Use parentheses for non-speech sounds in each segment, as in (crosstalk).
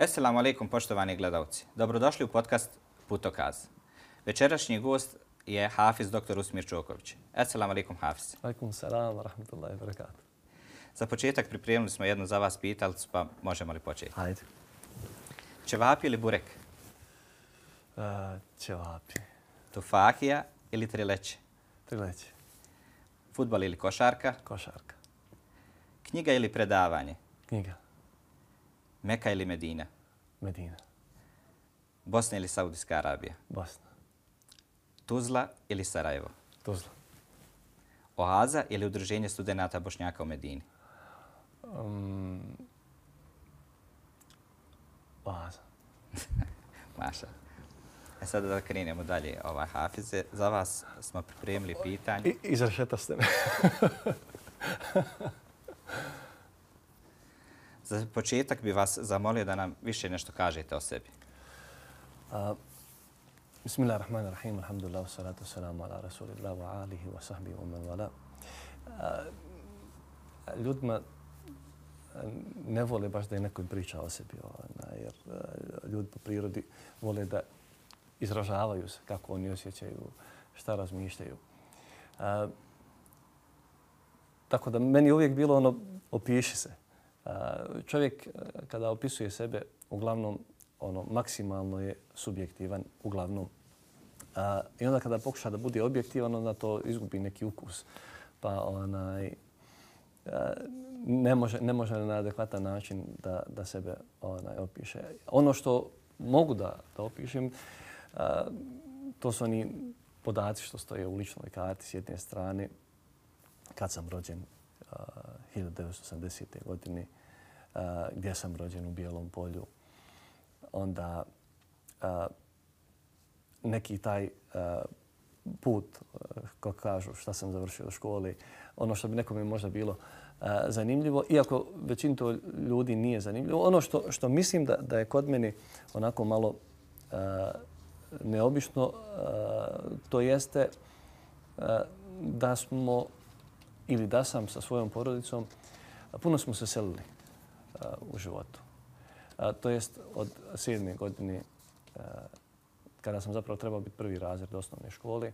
Assalamu alaikum poštovani gledalci. Dobrodošli u podcast Putokaz. Večerašnji gost je Hafiz dr. Usmir Čoković. Assalamu alaikum Hafiz. Alaikum salam wa rahmatullahi wa barakatuh. Za početak pripremili smo jednu za vas pitalicu, pa možemo li početi? Hajde. Čevapi ili burek? Uh, ćevapi. Tufahija ili trileće? Trileće. Futbal ili košarka? Košarka. Knjiga ili predavanje? Knjiga. Meka ili Medina? Medina. Bosna ili Saudijska Arabija? Bosna. Tuzla ili Sarajevo? Tuzla. Oaza ili udruženje studenta Bošnjaka u Medini? Um, Oaza. (laughs) Maša. E sada da krenemo dalje. Ova Hafize, za vas smo pripremili pitanje. I, izrašeta ste me. (laughs) Za početak bi vas zamolio da nam više nešto kažete o sebi. Bismillahirrahmanirrahim. Alhamdulillah, salatu salamu ala rasulillah wa alihi wa sahbihi wa man wala. Ljudima ne vole baš da je neko priča o sebi, ona, jer ljudi po prirodi vole da izražavaju se kako oni osjećaju, šta razmišljaju. Uh, tako da meni uvijek bilo ono, opiši se. Uh, čovjek eh, kada opisuje sebe, uglavnom ono maksimalno je subjektivan, uglavnom. Uh, I onda kada pokuša da bude objektivan, onda to izgubi neki ukus. Pa onaj, uh, ne, može, ne može na adekvatan način da, da sebe onaj, opiše. Ono što mogu da, da opišem, to su oni podaci što stoje u ličnoj karti s jedne strane. Kad sam rođen, uh, 1980. godine, uh, gdje sam rođen u Bijelom polju, onda uh, neki taj uh, put, kako kažu, šta sam završio u školi, ono što bi nekome možda bilo zanimljivo, iako većin to ljudi nije zanimljivo. Ono što, što mislim da, da je kod meni onako malo uh, neobično, to jeste da smo ili da sam sa svojom porodicom, puno smo se selili u životu to jest od sedme godine kada sam zapravo trebao biti prvi razred osnovne škole.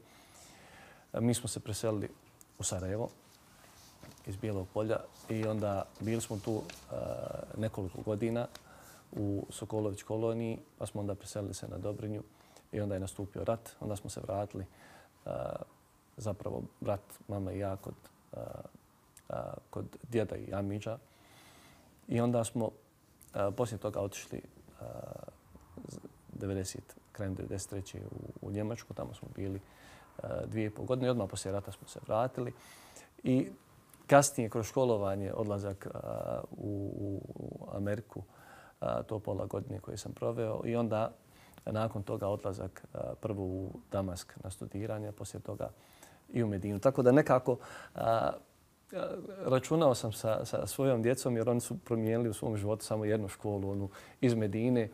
Mi smo se preselili u Sarajevo iz Bijelog polja i onda bili smo tu nekoliko godina u Sokolović koloniji, pa smo onda preselili se na Dobrinju i onda je nastupio rat. Onda smo se vratili, zapravo brat, mama i ja kod, kod djeda i Amidža. I onda smo poslije toga otišli 90, krajem 93. U, u Njemačku. Tamo smo bili dvije i pol godine. Odmah poslije rata smo se vratili. I kasnije, kroz školovanje, odlazak u, u Ameriku, to pola godine koje sam proveo. I onda, nakon toga, odlazak prvo u Damask na studiranje, poslije toga i u Medinu. Tako da nekako računao sam sa, sa svojom djecom jer oni su promijenili u svom životu samo jednu školu, onu iz Medine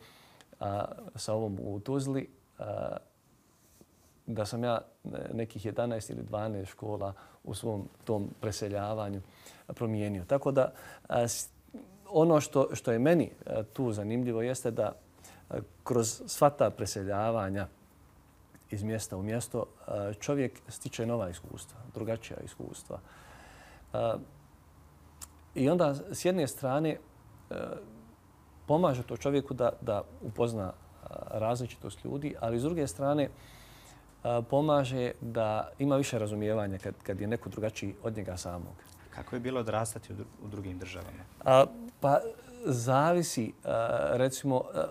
a, sa ovom u Tuzli. A, da sam ja nekih 11 ili 12 škola u svom tom preseljavanju promijenio. Tako da a, ono što, što je meni tu zanimljivo jeste da kroz sva ta preseljavanja iz mjesta u mjesto čovjek stiče nova iskustva, drugačija iskustva. I onda s jedne strane e, pomaže to čovjeku da, da upozna različitost ljudi, ali s druge strane pomaže da ima više razumijevanja kad, kad je neko drugačiji od njega samog. Kako je bilo odrastati u drugim državama? A, pa zavisi, a, recimo, a,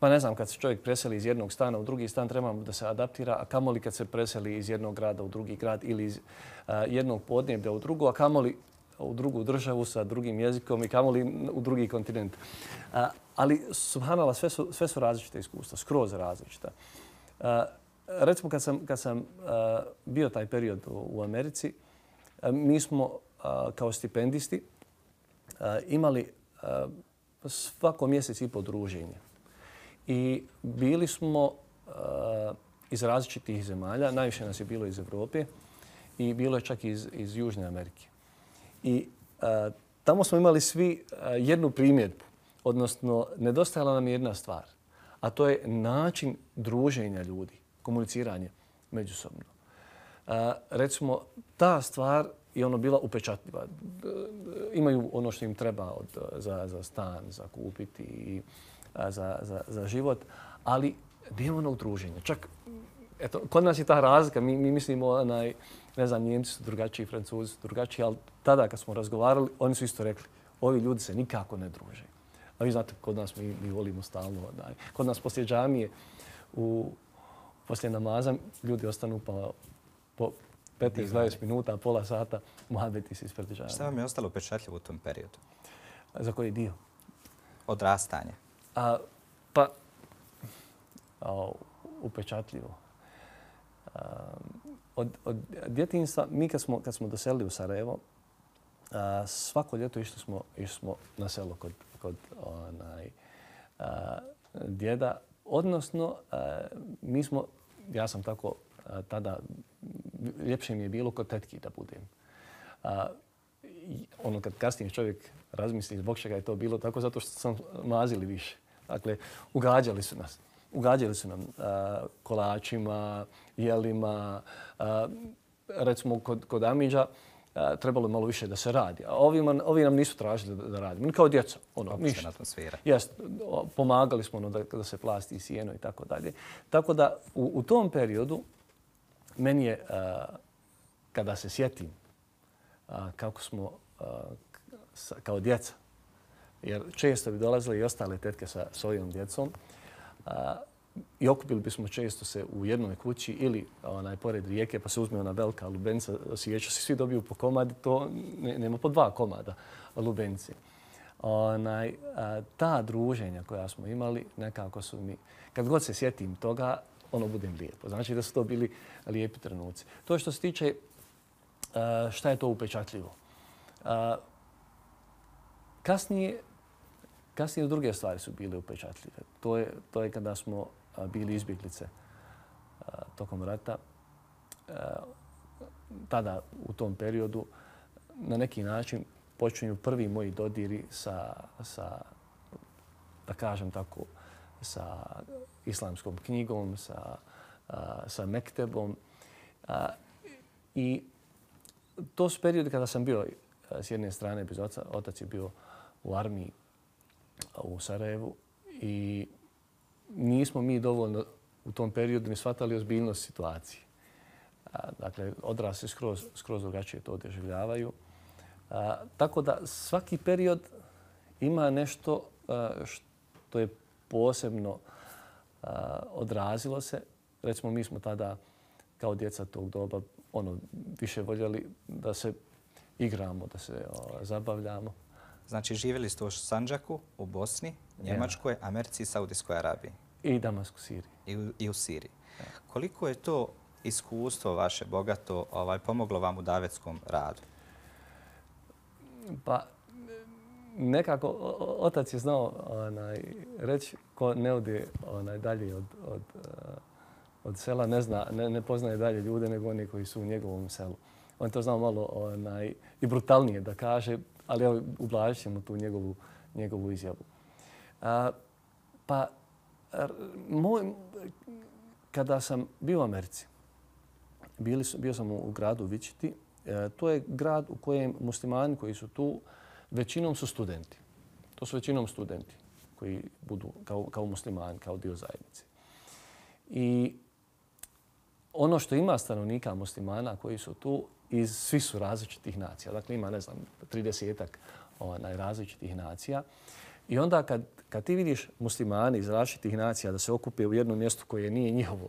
pa ne znam, kad se čovjek preseli iz jednog stana u drugi stan, treba da se adaptira, a kamoli kad se preseli iz jednog grada u drugi grad ili iz a, jednog podneblja u drugu, a kamoli u drugu državu sa drugim jezikom i kamoli u drugi kontinent. A, ali, subhanala, sve su, sve su različite iskustva, skroz različita. A, recimo, kad sam, kad sam a, bio taj period u, u Americi, a, mi smo a, kao stipendisti a, imali a, svako mjesec i podruženje. I bili smo uh, iz različitih zemalja, najviše nas je bilo iz Evrope i bilo je čak iz, iz Južne Amerike. I uh, tamo smo imali svi uh, jednu primjedbu, odnosno nedostajala nam jedna stvar, a to je način druženja ljudi, komuniciranje međusobno. A, recimo, ta stvar i ono bila upečatljiva. Imaju ono što im treba od, za, za stan, za kupiti i za, za, za život, ali nema onog druženja. Čak, eto, kod nas je ta razlika. Mi, mi mislimo, onaj, ne znam, Njemci su drugačiji, Francuzi su drugačiji, ali tada kad smo razgovarali, oni su isto rekli, ovi ljudi se nikako ne druže. A vi znate, kod nas mi, mi volimo stalno. Onaj. Kod nas poslije džamije, u, poslije namaza, ljudi ostanu pa po 15-20 minuta, pola sata, muhabeti se ispred džamije. Šta vam je ostalo upečatljivo u tom periodu? Za koji dio? Odrastanje. A, pa, a, upečatljivo. A, od, od djetinjstva, mi kad smo, kad smo doselili u Sarajevo, a, svako ljeto išli smo, išli smo na selo kod, kod onaj, a, djeda. Odnosno, a, mi smo, ja sam tako a, tada, ljepše mi je bilo kod tetki da budem. A, ono kad kasnije čovjek razmisli zbog čega je to bilo tako, zato što sam mazili više. Dakle, ugađali su nas. Ugađali su nam a, kolačima, jelima. A, recimo, kod, kod Amidža a, trebalo je malo više da se radi. A ovi, man, ovi nam nisu tražili da, da radimo. Kao djeca. Ono, ništa. atmosfera. Jest, pomagali smo ono da, da se plasti i sjeno i tako dalje. Tako da u, u tom periodu meni je, kada se sjetim kako smo kao djeca. Jer često bi dolazile i ostale tetke sa svojom djecom i okupili bismo često se u jednoj kući ili onaj, pored rijeke pa se uzme ona velika lubenica, sjeća se svi dobiju po komadi, to ne, nema po dva komada lubenci. Onaj, a, ta druženja koja smo imali nekako su mi, kad god se sjetim toga, ono budem lijepo. Znači da su to bili lijepi trenuci. To što se tiče šta je to upečatljivo. Kasnije, kasnije druge stvari su bile upečatljive. To je, to je kada smo bili izbjeglice tokom rata. Tada, u tom periodu, na neki način počinju prvi moji dodiri sa, sa da kažem tako, sa islamskom knjigom, sa, sa mektebom. I to su periodi kada sam bio s jedne strane bez oca. Otac je bio u armiji u Sarajevu i nismo mi dovoljno u tom periodu ni shvatali ozbiljnost situacije. Dakle, odrasli skroz, skroz drugačije to doživljavaju. Tako da svaki period ima nešto što je posebno odrazilo se. Recimo, mi smo tada kao djeca tog doba ono više voljeli da se igramo, da se o, zabavljamo. Znači, živjeli ste u Sanđaku, u Bosni, Njemačkoj, Americi i Saudijskoj Arabiji. I Damasku, Siriji. I u, i u Siriji. Ja. Koliko je to iskustvo vaše bogato ovaj, pomoglo vam u davetskom radu? Pa, nekako otac je znao onaj, reći ko ne ode onaj, dalje od, od, eh, od sela, ne, zna, ne, ne poznaje dalje ljude nego oni koji su u njegovom selu. On to znao malo onaj, i brutalnije da kaže, ali evo, ublažit ćemo tu njegovu, njegovu izjavu. A, pa, moj, kada sam bio u Americi, bili bio sam u gradu Vičiti, e, eh, to je grad u kojem muslimani koji su tu, većinom su studenti. To su većinom studenti koji budu kao, kao muslimani, kao dio zajednice. I ono što ima stanovnika muslimana koji su tu, iz svi su različitih nacija. Dakle, ima, ne znam, 30 onaj, različitih nacija. I onda kad, kad ti vidiš muslimani iz različitih nacija da se okupe u jednom mjestu koje nije njihovo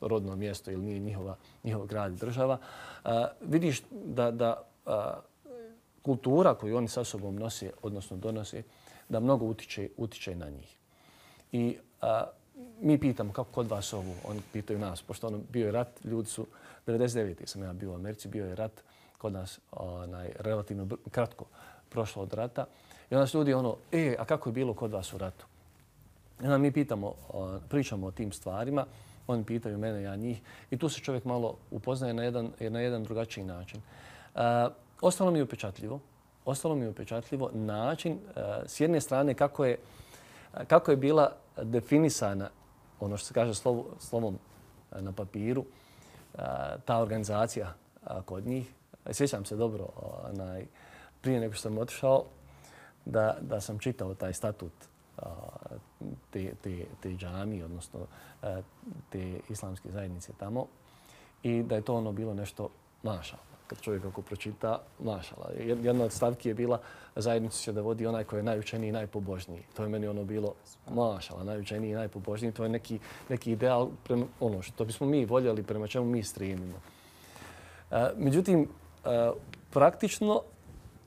rodno mjesto ili nije njihova, njihov grad i država, a, vidiš da, da a, kultura koju oni sa sobom nose, odnosno donose, da mnogo utiče, utiče na njih. I a, mi pitamo kako kod vas ovo, oni pitaju nas, pošto ono bio je rat, ljudi su, 99. sam ja bio u Americi, bio je rat kod nas onaj, relativno kratko prošlo od rata. I onda su ljudi ono, e, a kako je bilo kod vas u ratu? I onda mi pitamo, pričamo o tim stvarima, oni pitaju mene, ja njih. I tu se čovjek malo upoznaje na jedan, na jedan drugačiji način. A, ostalo mi je upečatljivo. ostalo mi je upečatljivo način eh, s jedne strane kako je, eh, kako je bila definisana ono što se kaže slovo, slovom eh, na papiru, ta organizacija kod njih. E, sjećam se dobro, onaj, prije nego što sam otišao, da, da sam čitao taj statut te, te, te džami, odnosno te islamske zajednice tamo i da je to ono bilo nešto mašala. Kad čovjek ako pročita, mašala. Jedna od stavki je bila zajednicu će da vodi onaj koji je najučeniji i najpobožniji. To je meni ono bilo mašala, najučeniji i najpobožniji. To je neki, neki ideal, prema, ono što bismo mi voljeli, prema čemu mi strijemimo. Međutim, praktično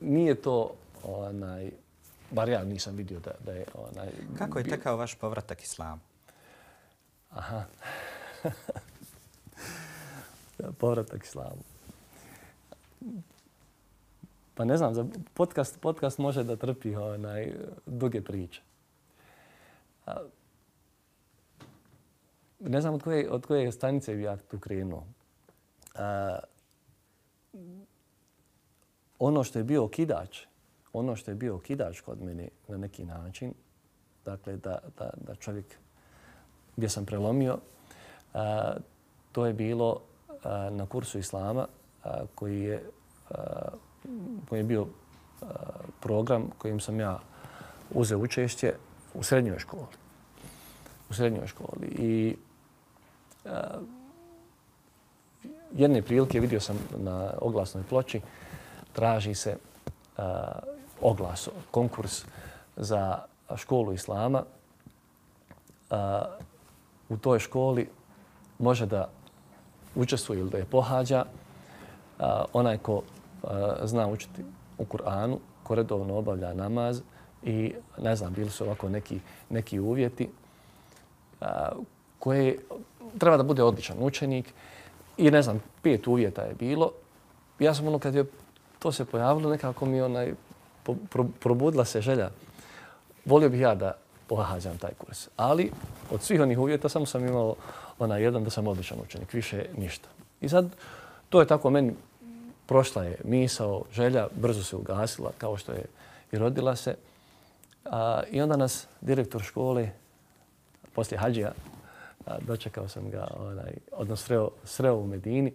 nije to onaj, bar ja nisam vidio da, da je onaj... Kako je tekao vaš povratak islamu? Aha. (laughs) povratak islamu. Pa ne znam, za podcast, podcast može da trpi onaj, duge priče. A, ne znam od koje, od koje stanice bi ja tu krenuo. A, ono što je bio okidač, ono što je bio okidač kod mene na neki način, dakle da, da, da čovjek gdje sam prelomio, a, to je bilo a, na kursu Islama koji, je, a, koji je bio program kojim sam ja uzeo učešće u srednjoj školi. U srednjoj školi. I a, jedne prilike vidio sam na oglasnoj ploči traži se a, oglas, konkurs za školu Islama. U toj školi može da učestvuje ili da je pohađa a, onaj ko uh, zna učiti u Kur'anu, ko redovno obavlja namaz i ne znam, bili su ovako neki, neki uvjeti a, koje treba da bude odličan učenik i ne znam, pet uvjeta je bilo. Ja sam ono kad je to se pojavilo, nekako mi onaj, pro, probudila se želja. Volio bih ja da pohađam taj kurs. Ali od svih onih uvjeta samo sam imao onaj jedan da sam odličan učenik, više ništa. I sad to je tako meni prošla je misao, želja, brzo se ugasila kao što je i rodila se. A, I onda nas direktor škole, poslije hađija, a, dočekao sam ga, onaj, odnosno sreo, sreo u Medini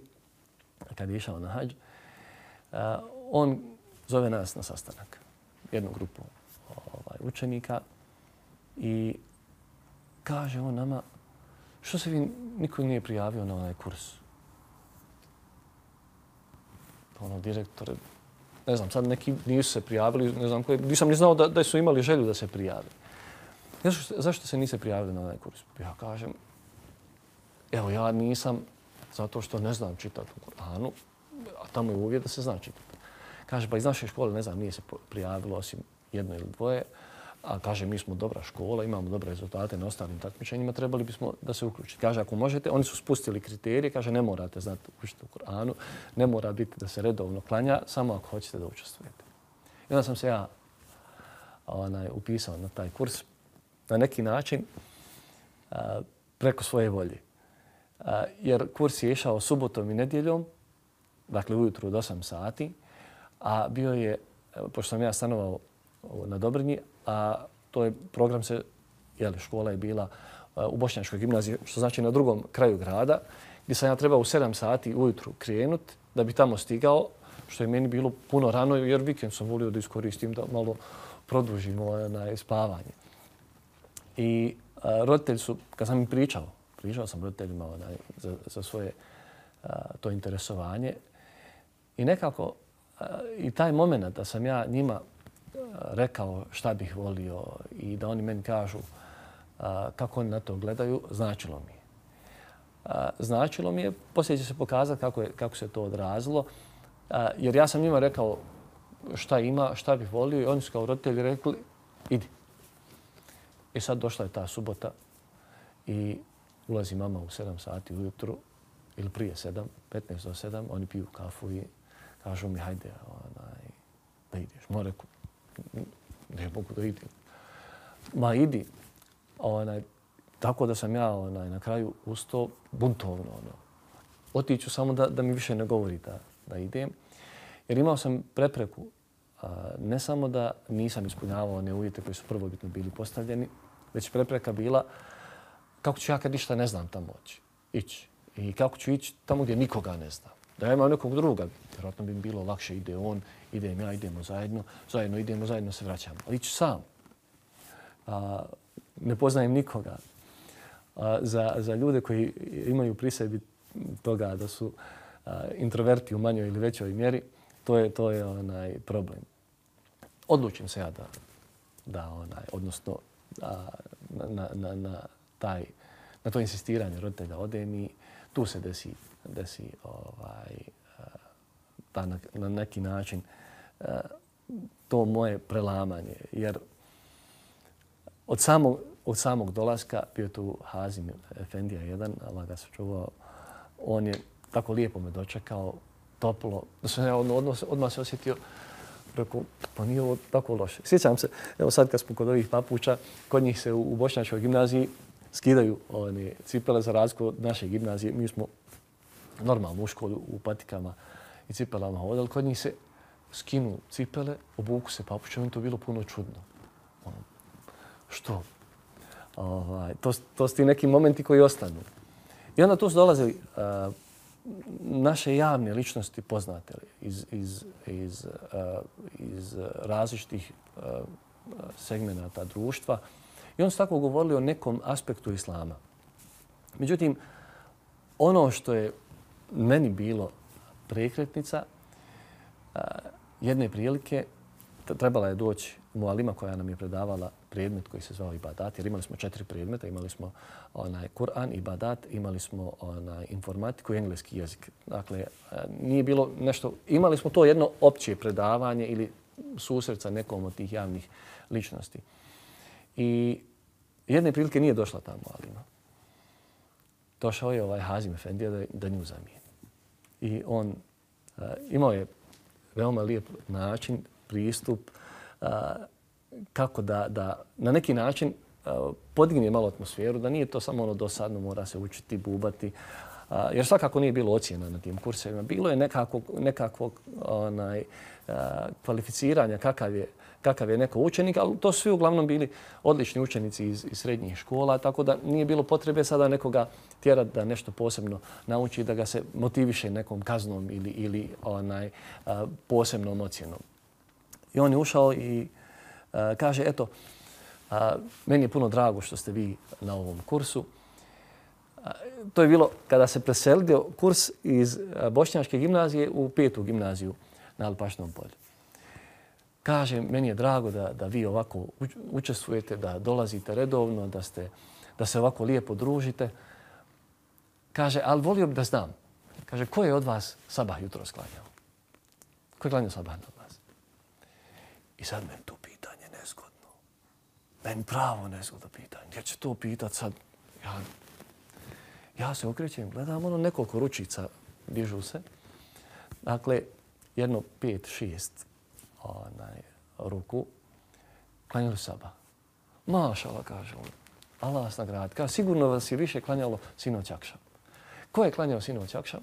kad je išao na hađ on zove nas na sastanak, jednu grupu ovaj, učenika i kaže on nama što se vi niko nije prijavio na onaj kurs? Pa ono, direktore, ne znam, sad neki nisu se prijavili, ne znam koji, nisam ni znao da, da su imali želju da se prijave. Zašto, zašto se nise prijavili na onaj kurs? Ja kažem, evo ja nisam zato što ne znam čitati u Koranu, a tamo je uvijek da se zna čitati. Kaže, pa iz naše škole, ne znam, nije se prijavilo osim jedno ili dvoje, a kaže, mi smo dobra škola, imamo dobre rezultate na ostalim takmičenjima, trebali bismo da se uključite. Kaže, ako možete, oni su spustili kriterije, kaže, ne morate znati učiti u Koranu, ne mora biti da se redovno klanja, samo ako hoćete da učestvujete. I onda sam se ja onaj, upisao na taj kurs na neki način a, preko svoje volje. A, jer kurs je išao subotom i nedjeljom, dakle ujutru od 8 sati, a bio je, pošto sam ja stanovao na Dobrinji, a to je program se, jeli, škola je bila e, u Bošnjačkoj gimnaziji, što znači na drugom kraju grada, gdje sam ja trebao u 7 sati ujutru krenut da bi tamo stigao, što je meni bilo puno rano, jer vikend sam volio da iskoristim da malo produžim ovaj, na spavanje. I a, roditelji su, kad sam im pričao, pričao sam roditeljima onaj, za, za svoje a, to interesovanje i nekako i taj moment da sam ja njima rekao šta bih volio i da oni meni kažu kako oni na to gledaju, značilo mi je. Značilo mi je, poslije će se pokazati kako, je, kako se to odrazilo, jer ja sam njima rekao šta ima, šta bih volio i oni su kao roditelji rekli idi. I sad došla je ta subota i ulazi mama u 7 sati ujutru ili prije 7, 15 do 7, oni piju kafu i kažu mi, hajde, onaj, da ideš. Ma rekao, ne mogu da idem. Ma idi. Onaj, tako da sam ja onaj, na kraju ustao buntovno. Ono. Otiću samo da, da mi više ne govori da, da idem. Jer imao sam prepreku ne samo da nisam ispunjavao one uvjete koji su prvobitno bili postavljeni, već prepreka bila kako ću ja kad ništa ne znam tamo oći, ići. I kako ću ići tamo gdje nikoga ne znam. Da ja imam nekog druga, vjerojatno bi mi bilo lakše, ide on, idem ja, idemo zajedno, zajedno idemo, zajedno se vraćamo. Ali ću sam. A, ne poznajem nikoga. A, za, za ljude koji imaju pri sebi toga da su a, introverti u manjoj ili većoj mjeri, to je, to je onaj problem. Odlučim se ja da, da onaj, odnosno a, na, na, na, taj, na to insistiranje roditelja ode i tu se desi, desi ovaj, ta na, na neki način eh, to moje prelamanje. Jer od samog, od samog dolaska bio tu Hazim Efendija jedan, Allah ga se čuvao, on je tako lijepo me dočekao, toplo, da sam ja odmah, odmah se osjetio, rekao, pa nije ovo tako loše. Sjećam se, evo sad kad smo kod ovih papuča, kod njih se u, u Bošnjačkoj gimnaziji skidaju one cipele za razliku od naše gimnazije. Mi smo normalno u školu u patikama i cipelama hodali. Ono, kod njih se skinu cipele, obuku se papuće, Meni ono, to bilo puno čudno. Ono, što? Ovaj, to, to su ti neki momenti koji ostanu. I onda tu su dolazili uh, naše javne ličnosti poznate iz, iz, iz, uh, iz različitih eh, uh, segmenta društva. I on su tako govorili o nekom aspektu islama. Međutim, ono što je meni bilo prekretnica, jedne prilike trebala je doći mualima koja nam je predavala predmet koji se zvao Ibadat, jer imali smo četiri predmeta, imali smo onaj Kur'an, Ibadat, imali smo onaj informatiku i engleski jezik. Dakle, e, nije bilo nešto, imali smo to jedno opće predavanje ili susret sa nekom od tih javnih ličnosti. I jedne prilike nije došla ta Mualima. Došao je ovaj Hazim Efendija da, da nju zamije. I on eh, imao je veoma lijep način, pristup, uh, kako da, da na neki način uh, podigne malo atmosferu, da nije to samo ono dosadno, mora se učiti, bubati, jer svakako nije bilo ocjena na tim kursevima. Bilo je nekako, nekakvog onaj, kvalificiranja kakav je kakav je neko učenik, ali to svi uglavnom bili odlični učenici iz, iz srednjih škola, tako da nije bilo potrebe sada nekoga tjerati da nešto posebno nauči, da ga se motiviše nekom kaznom ili, ili onaj a, posebnom ocjenom. I on je ušao i a, kaže, eto, a, meni je puno drago što ste vi na ovom kursu. A, to je bilo kada se preselio kurs iz Bošnjačke gimnazije u petu gimnaziju na Alpašnom polju. Kaže, meni je drago da, da vi ovako učestvujete, da dolazite redovno, da, ste, da se ovako lijepo družite. Kaže, ali volio bi da znam. Kaže, ko je od vas sabah jutro sklanjao? Ko je klanjao sabah od vas? I sad meni to pitanje nezgodno. Meni pravo nezgodno pitanje. Ja će to pitat sad. Ja, ja se okrećem, gledam ono nekoliko ručica dižu se. Dakle, jedno pet, šest onaj, ruku, klanjali saba. Mašala, kaže on. Allah vas nagradi. Kaže, sigurno vas je više klanjalo sinoć akšam. Ko je klanjao sinoć akšam?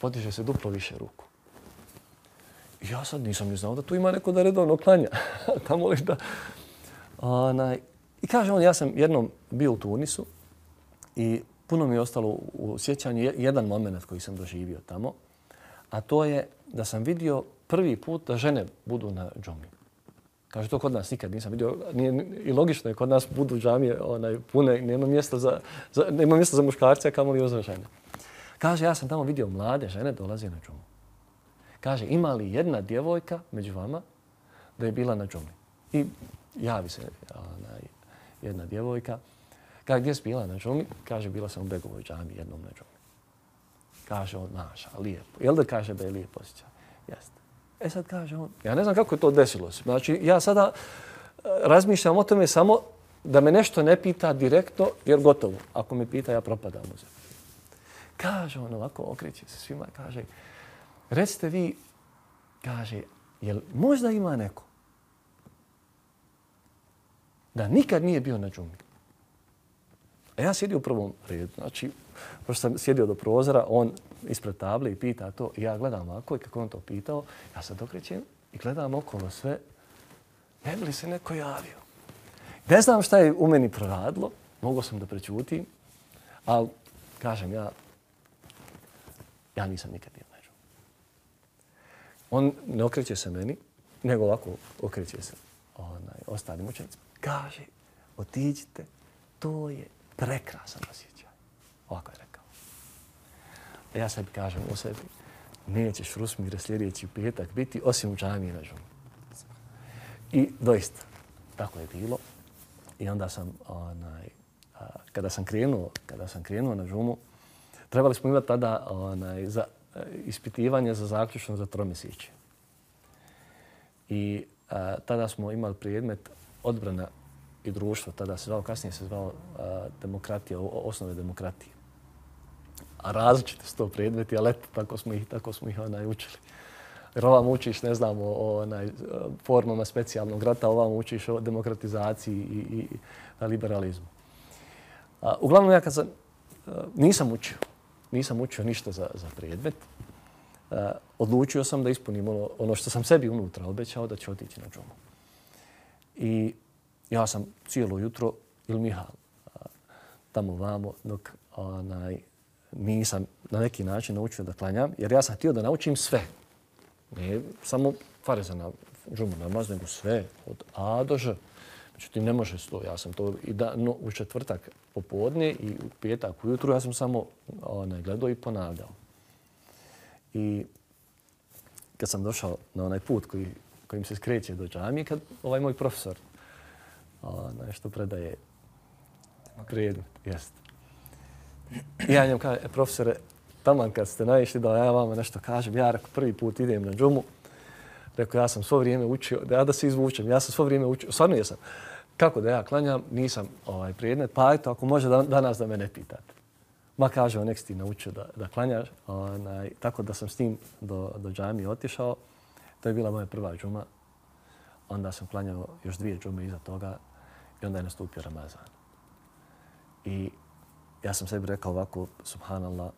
Potiže se duplo više ruku. I ja sad nisam ni znao da tu ima neko da redovno klanja. (laughs) Tamo li da... Onaj, I kaže on, ja sam jednom bio u Tunisu i puno mi je ostalo u sjećanju jedan moment koji sam doživio tamo, a to je da sam vidio prvi put da žene budu na džomi. Kaže, to kod nas nikad nisam vidio. Nije, I logično je, kod nas budu džamije onaj, pune, nema mjesta za, za, nema mjesta za muškarce, a kamo li za žene. Kaže, ja sam tamo vidio mlade žene dolaze na džumu. Kaže, ima li jedna djevojka među vama da je bila na džumi? I javi se onaj, jedna djevojka. Kaže, gdje si bila na džumi? Kaže, bila sam u Begovoj džami jednom na džumi. Kaže on, naša, lijepo. Jel da kaže da je lijepo osjećaj? Jeste. E sad kaže on, ja ne znam kako je to desilo se. Znači, ja sada e, razmišljam o tome samo da me nešto ne pita direktno, jer gotovo. Ako me pita, ja propadam u zemlju. Kaže on ovako, okreće se svima, kaže, recite vi, kaže, jel možda ima neko da nikad nije bio na džungli? A ja sjedio u prvom redu. Znači, pošto sam sjedio do prozora, on ispred table i pita to. I ja gledam ovako i kako on to pitao, ja se dokrećem i gledam okolo sve, ne bi li se neko javio. Ne znam šta je u meni proradilo, mogo sam da prećutim, ali kažem ja, ja nisam nikad bio među. On ne okreće se meni, nego ovako okreće se onaj, ostalim učenicima. Kaže, otiđite, to je prekrasan osjećaj. Ovako je rekao. A ja sebi kažem u sebi, nećeš Rusmire sljedeći petak biti osim u džamiji na džumu. I doista, tako je bilo. I onda sam, onaj, a, kada sam krenuo, kada sam krenuo na džumu, trebali smo imati tada onaj, za, e, ispitivanje za zaključno za tromjesečje. I a, tada smo imali predmet odbrana i društvo, tada se zvao, kasnije se zvao a, demokratija, osnove demokratije. A različite su to predmeti, ali eto, tako smo ih, tako smo ih onaj, učili. Jer ovam učiš, ne znam, o, o onaj, formama specijalnog rata, ovam učiš o demokratizaciji i, i, i liberalizmu. A, uglavnom, ja kad sam, nisam učio, nisam učio ništa za, za predmet, a, odlučio sam da ispunim ono, ono što sam sebi unutra obećao da ću otići na džumu. I ja sam cijelo jutro ili Mihal tamo vamo dok onaj, nisam na neki način naučio da klanjam, jer ja sam htio da naučim sve. Ne samo fareza na džumu namaz, nego sve od A do Ž. Međutim, ne može to. Ja sam to i da, no, u četvrtak popodne i u petak ujutru ja sam samo onaj, gledao i ponavljao. I kad sam došao na onaj put koji, kojim se skreće do džamije, kad ovaj moj profesor onaj, što predaje predmet, jest. I ja njem kažem, e, profesore, taman kad ste naišli da ja vama nešto kažem, ja rekao, prvi put idem na džumu, rekao, ja sam svo vrijeme učio, da ja da se izvučem, ja sam svo vrijeme učio, stvarno jesam, kako da ja klanjam, nisam ovaj predmet, pa eto, ako može da, danas da me ne pitate. Ma kaže, nek si ti naučio da, da klanjaš, onaj, tako da sam s tim do, do džami otišao. To je bila moja prva džuma. Onda sam klanjao još dvije džume iza toga i onda je nastupio Ramazan. I ja sam sebi rekao ovako, subhanallah,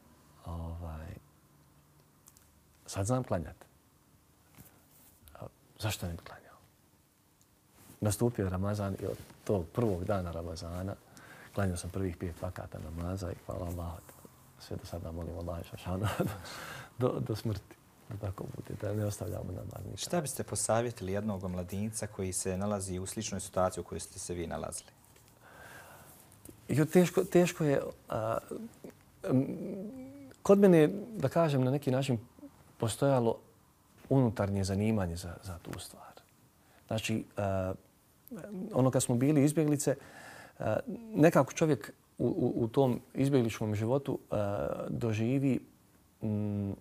ovaj, sad znam klanjati. Zašto ne bi klanjao? Nastupio je Ramazan i od tog prvog dana Ramazana klanjao sam prvih pet vakata namaza i hvala Allah, sve do sada molim Allah šašana (laughs) do, do smrti. Da tako bude, da ne ostavljamo namaz nikada. Šta biste posavjetili jednog mladinca koji se nalazi u sličnoj situaciji u kojoj ste se vi nalazili? Jo, teško, teško je... A, kod mene, da kažem, na neki način postojalo unutarnje zanimanje za, za tu stvar. Znači, a, ono kad smo bili izbjeglice, a, nekako čovjek u, u, u tom izbjegličkom životu a, doživi m,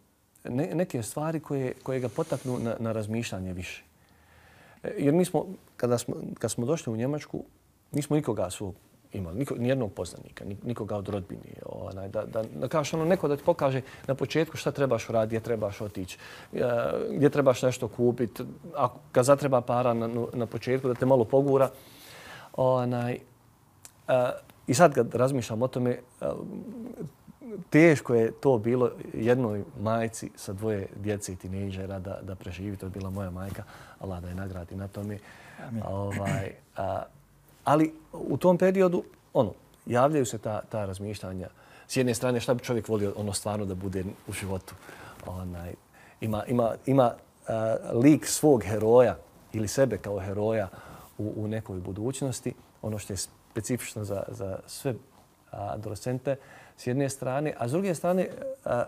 ne, neke stvari koje, koje ga potaknu na, na razmišljanje više. E, jer mi smo, kada smo, kad smo došli u Njemačku, nismo nikoga svog imali, niko, nijednog poznanika, nikoga od rodbine. Onaj, da, da, da kažeš ono, neko da ti pokaže na početku šta trebaš uraditi, gdje trebaš otići, e, gdje trebaš nešto kupiti, a kad zatreba para na, na početku da te malo pogura. Onaj, a, e, I sad kad razmišljam o tome, a, teško je to bilo jednoj majci sa dvoje djece i tinejdžera da, da preživi. To je bila moja majka, Allah da je nagradi na tome. Ovaj, a, ali u tom periodu, ono, javljaju se ta, ta razmišljanja. S jedne strane, šta bi čovjek volio ono stvarno da bude u životu? Onaj, ima ima, ima a, lik svog heroja ili sebe kao heroja u, u nekoj budućnosti. Ono što je specifično za, za sve e, adolescente, s jedne strane, a s druge strane, e,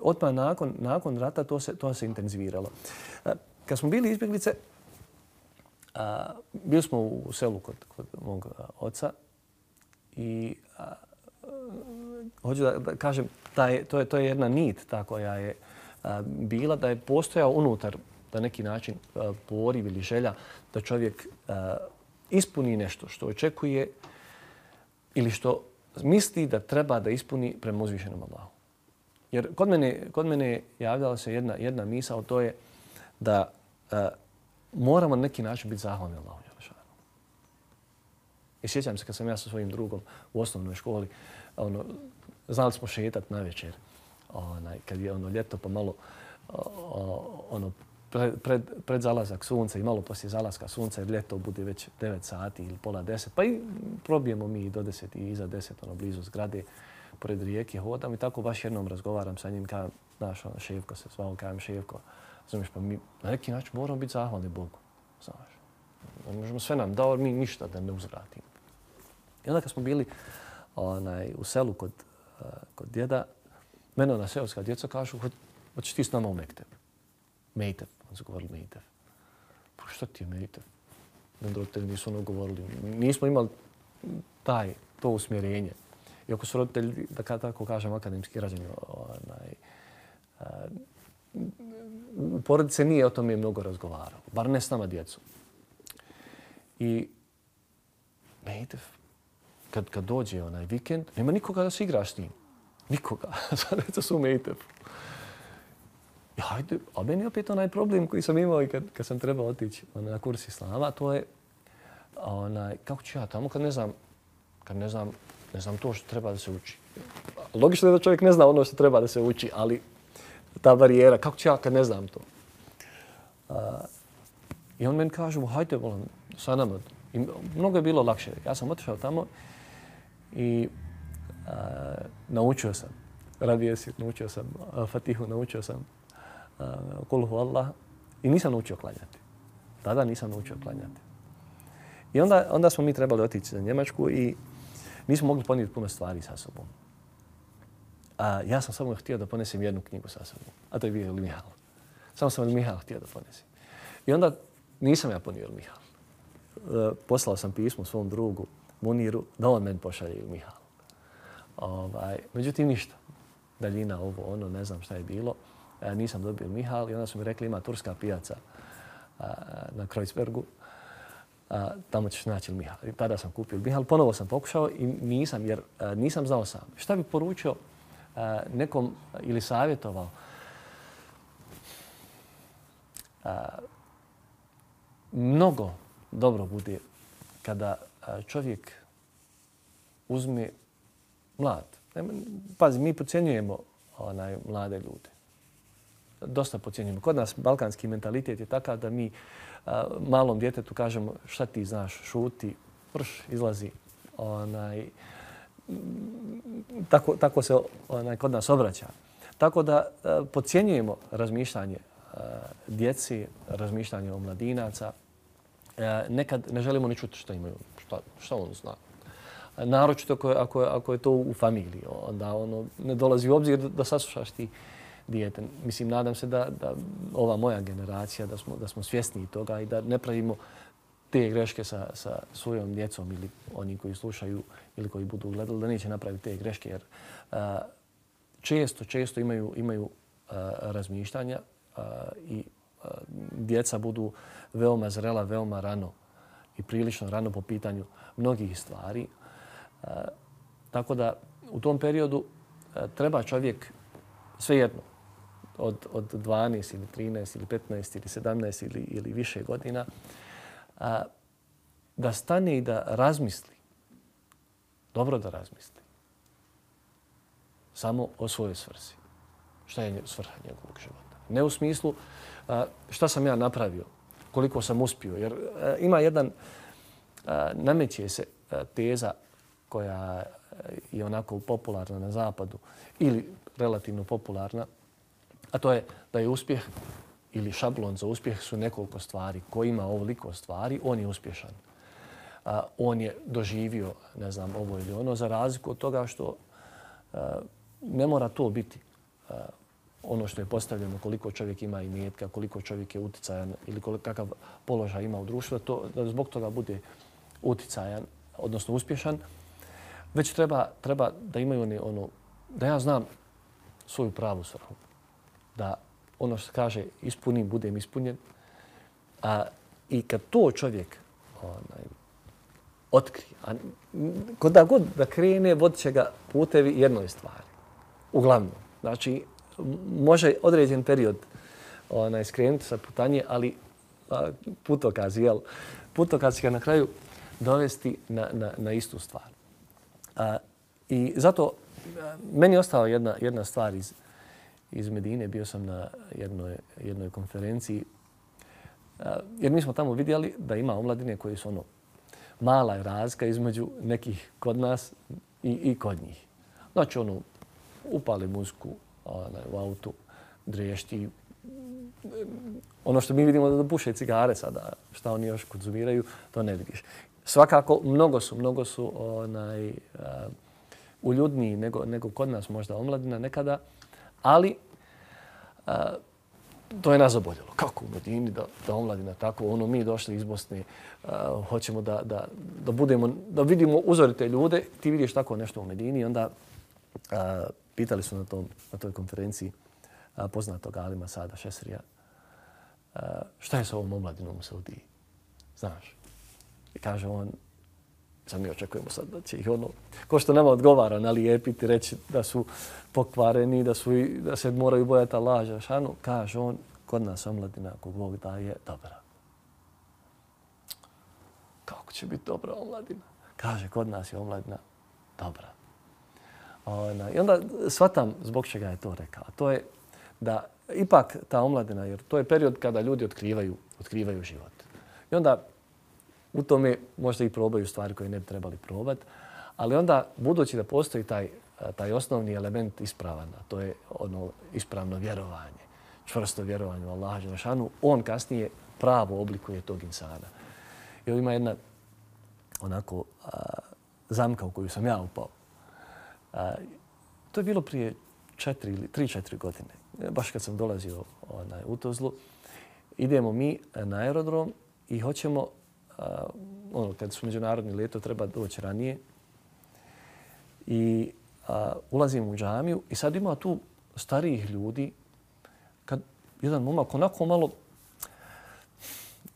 odmah nakon, nakon rata to se, to se intenziviralo. Kad smo bili izbjeglice, a, bili smo u selu kod, kod mog oca i a, hoću da, da kažem, taj, to, je, to je jedna nit ta koja je a, bila da je postojao unutar na neki način a, poriv ili želja da čovjek a, ispuni nešto što očekuje ili što misli da treba da ispuni prema uzvišenom Allahu. Jer kod mene, kod mene javljala se jedna, jedna misao, to je da a, moramo na neki način biti zahvalni Allahu. I sjećam se kad sam ja sa svojim drugom u osnovnoj školi, ono, znali smo šetat na večer. Onaj, kad je ono ljeto pa malo ono, pred, pred, pred zalazak sunca i malo poslije zalaska sunca jer ljeto bude već 9 sati ili pola 10. Pa i probijemo mi do 10 i iza 10 ono blizu zgrade pored rijeke hodam i tako baš jednom razgovaram sa njim kao znaš, ono, Ševko se zvao, kajem Ševko. Znaš, pa mi na neki način moramo biti zahvalni Bogu. Znaš, ne možemo sve nam dao, mi ništa da ne uzvratimo. I onda kad smo bili onaj, u selu kod, uh, kod djeda, mene ona seoska djeca kažu, hoćeš ti s nama u Mektev. Mejtev, on su govorili Mejtev. Pa šta ti je Mejtev? Meni roditelji nisu ono govorili. Nismo imali taj, to usmjerenje. Iako su roditelji, da tako kažem, akademski rađeni, onaj, porodice nije o tome mnogo razgovarao. Bar ne s nama djecu. I Mejtev, kad, kad dođe onaj vikend, nema nikoga da se igraš s njim. Nikoga. (laughs) Sad djeca su u Mejtevu. Ja, ajde, a meni je opet onaj problem koji sam imao i kad, kad sam trebao otići na kurs islama, to je onaj, kako ću ja tamo kad ne znam, kad ne znam, ne znam to što treba da se uči. Logično je da čovjek ne zna ono što treba da se uči, ali ta barijera, kako ću ja kad ne znam to? Uh, I on meni kaže, hajde, volim, sa nama. I mnogo je bilo lakše. Ja sam otišao tamo i uh, naučio sam. Radi si, naučio sam uh, Fatihu, naučio sam uh, Kulhu Allah i nisam naučio klanjati. Tada nisam naučio klanjati. I onda, onda smo mi trebali otići za Njemačku i nismo mogli ponijeti puno stvari sa sobom. A ja sam samo htio da ponesem jednu knjigu sa sobom, a to je bio Mihal. Samo sam Mihal htio da ponesem. I onda nisam ja ponio Mihal. E, poslao sam pismo svom drugu Muniru da on meni pošalje Mihal. Ovaj, međutim, ništa. Daljina, ovo, ono, ne znam šta je bilo. E, nisam dobio Mihal i onda su mi rekli ima turska pijaca a, na Kreuzbergu. A, tamo ćeš naći Mihal. I tada sam kupio Mihal. Ponovo sam pokušao i nisam, jer a, nisam znao sam. Šta bi poručio nekom ili savjetovao? A, mnogo dobro bude kada čovjek uzme mlad. Pazi, mi pocijenjujemo onaj mlade ljude. Dosta pocijenjujemo. Kod nas balkanski mentalitet je takav da mi a, malom djetetu kažemo šta ti znaš, šuti, prš, izlazi. Onaj, tako, tako se onaj, kod nas obraća. Tako da e, pocijenjujemo razmišljanje e, djeci, razmišljanje o mladinaca. E, nekad ne želimo ni čuti što imaju, šta, šta on zna naročito ako je, ako, je, ako je to u familiji. Onda ono, ne dolazi u obzir da, da saslušaš ti dijete. Mislim, nadam se da, da ova moja generacija, da smo, da smo svjesni toga i da ne pravimo te greške sa, sa svojom djecom ili oni koji slušaju ili koji budu gledali, da neće napraviti te greške. Jer a, često, često imaju, imaju a, razmišljanja a, i a, djeca budu veoma zrela, veoma rano i prilično rano po pitanju mnogih stvari. Tako da u tom periodu treba čovjek svejedno od, od 12 ili 13 ili 15 ili 17 ili, ili više godina a, da stane i da razmisli. Dobro da razmisli. Samo o svojoj svrsi. Šta je svrha njegovog života. Ne u smislu šta sam ja napravio, koliko sam uspio. Jer ima jedan, nameće se teza koja je onako popularna na zapadu ili relativno popularna, a to je da je uspjeh ili šablon za uspjeh su nekoliko stvari. Ko ima ovoliko stvari, on je uspješan. A, on je doživio, ne znam, ovo ili ono, za razliku od toga što a, ne mora to biti a, ono što je postavljeno, koliko čovjek ima i koliko čovjek je uticajan ili kakav položaj ima u društvu, to, da zbog toga bude uticajan, odnosno uspješan već treba, treba da imaju oni ono, da ja znam svoju pravu svrhu. Da ono što kaže ispunim, budem ispunjen. A, I kad to čovjek onaj, otkrije, a kada god da krene, vodit će ga putevi jednoj stvari. Uglavnom. Znači, može određen period onaj, skrenuti sa putanje, ali a, putokaz, jel? Putokaz će ga na kraju dovesti na, na, na istu stvar. A, I zato meni je ostala jedna, jedna stvar iz, iz Medine. Bio sam na jednoj, jednoj konferenciji jer mi smo tamo vidjeli da ima omladine koji su ono mala je razlika između nekih kod nas i, i kod njih. Znači ono, upali muziku onaj, u autu, drešti. Ono što mi vidimo da puše cigare sada, šta oni još konzumiraju, to ne vidiš. Svakako, mnogo su, mnogo su onaj, uh, uljudniji nego, nego kod nas možda omladina nekada, ali a, to je nas oboljelo. Kako u Medini da, da omladina tako, ono mi došli iz Bosne, uh, hoćemo da, da, da, budemo, da vidimo uzorite ljude, ti vidiš tako nešto u Medini i onda uh, pitali su na, tom, na toj konferenciji uh, poznatog Alima Sada Šesrija, uh, šta je sa ovom omladinom u Saudiji? Znaš? I kaže on, sad mi očekujemo sad da će ih ono, ko što nama odgovara nalijepiti, reći da su pokvareni, da, su, da se moraju bojati laža, šanu, kaže on, kod nas omladina, ako Bog daje, dobra. Kako će biti dobra omladina? Kaže, kod nas je omladina dobra. Ona, I onda shvatam zbog čega je to rekao. To je da ipak ta omladina, jer to je period kada ljudi otkrivaju, otkrivaju život. I onda u tome možda i probaju stvari koje ne bi trebali probati. Ali onda, budući da postoji taj, taj osnovni element ispravan, a to je ono ispravno vjerovanje, čvrsto vjerovanje u Allaha Đelešanu, on kasnije pravo oblikuje tog insana. I ovdje ima jedna onako a, zamka u koju sam ja upao. A, to je bilo prije četiri ili tri, četiri godine. Baš kad sam dolazio onaj, u Tuzlu, idemo mi na aerodrom i hoćemo a, ono, kad su međunarodni leto, treba doći ranije. I a, ulazim u džamiju i sad ima tu starijih ljudi, kad jedan momak onako malo,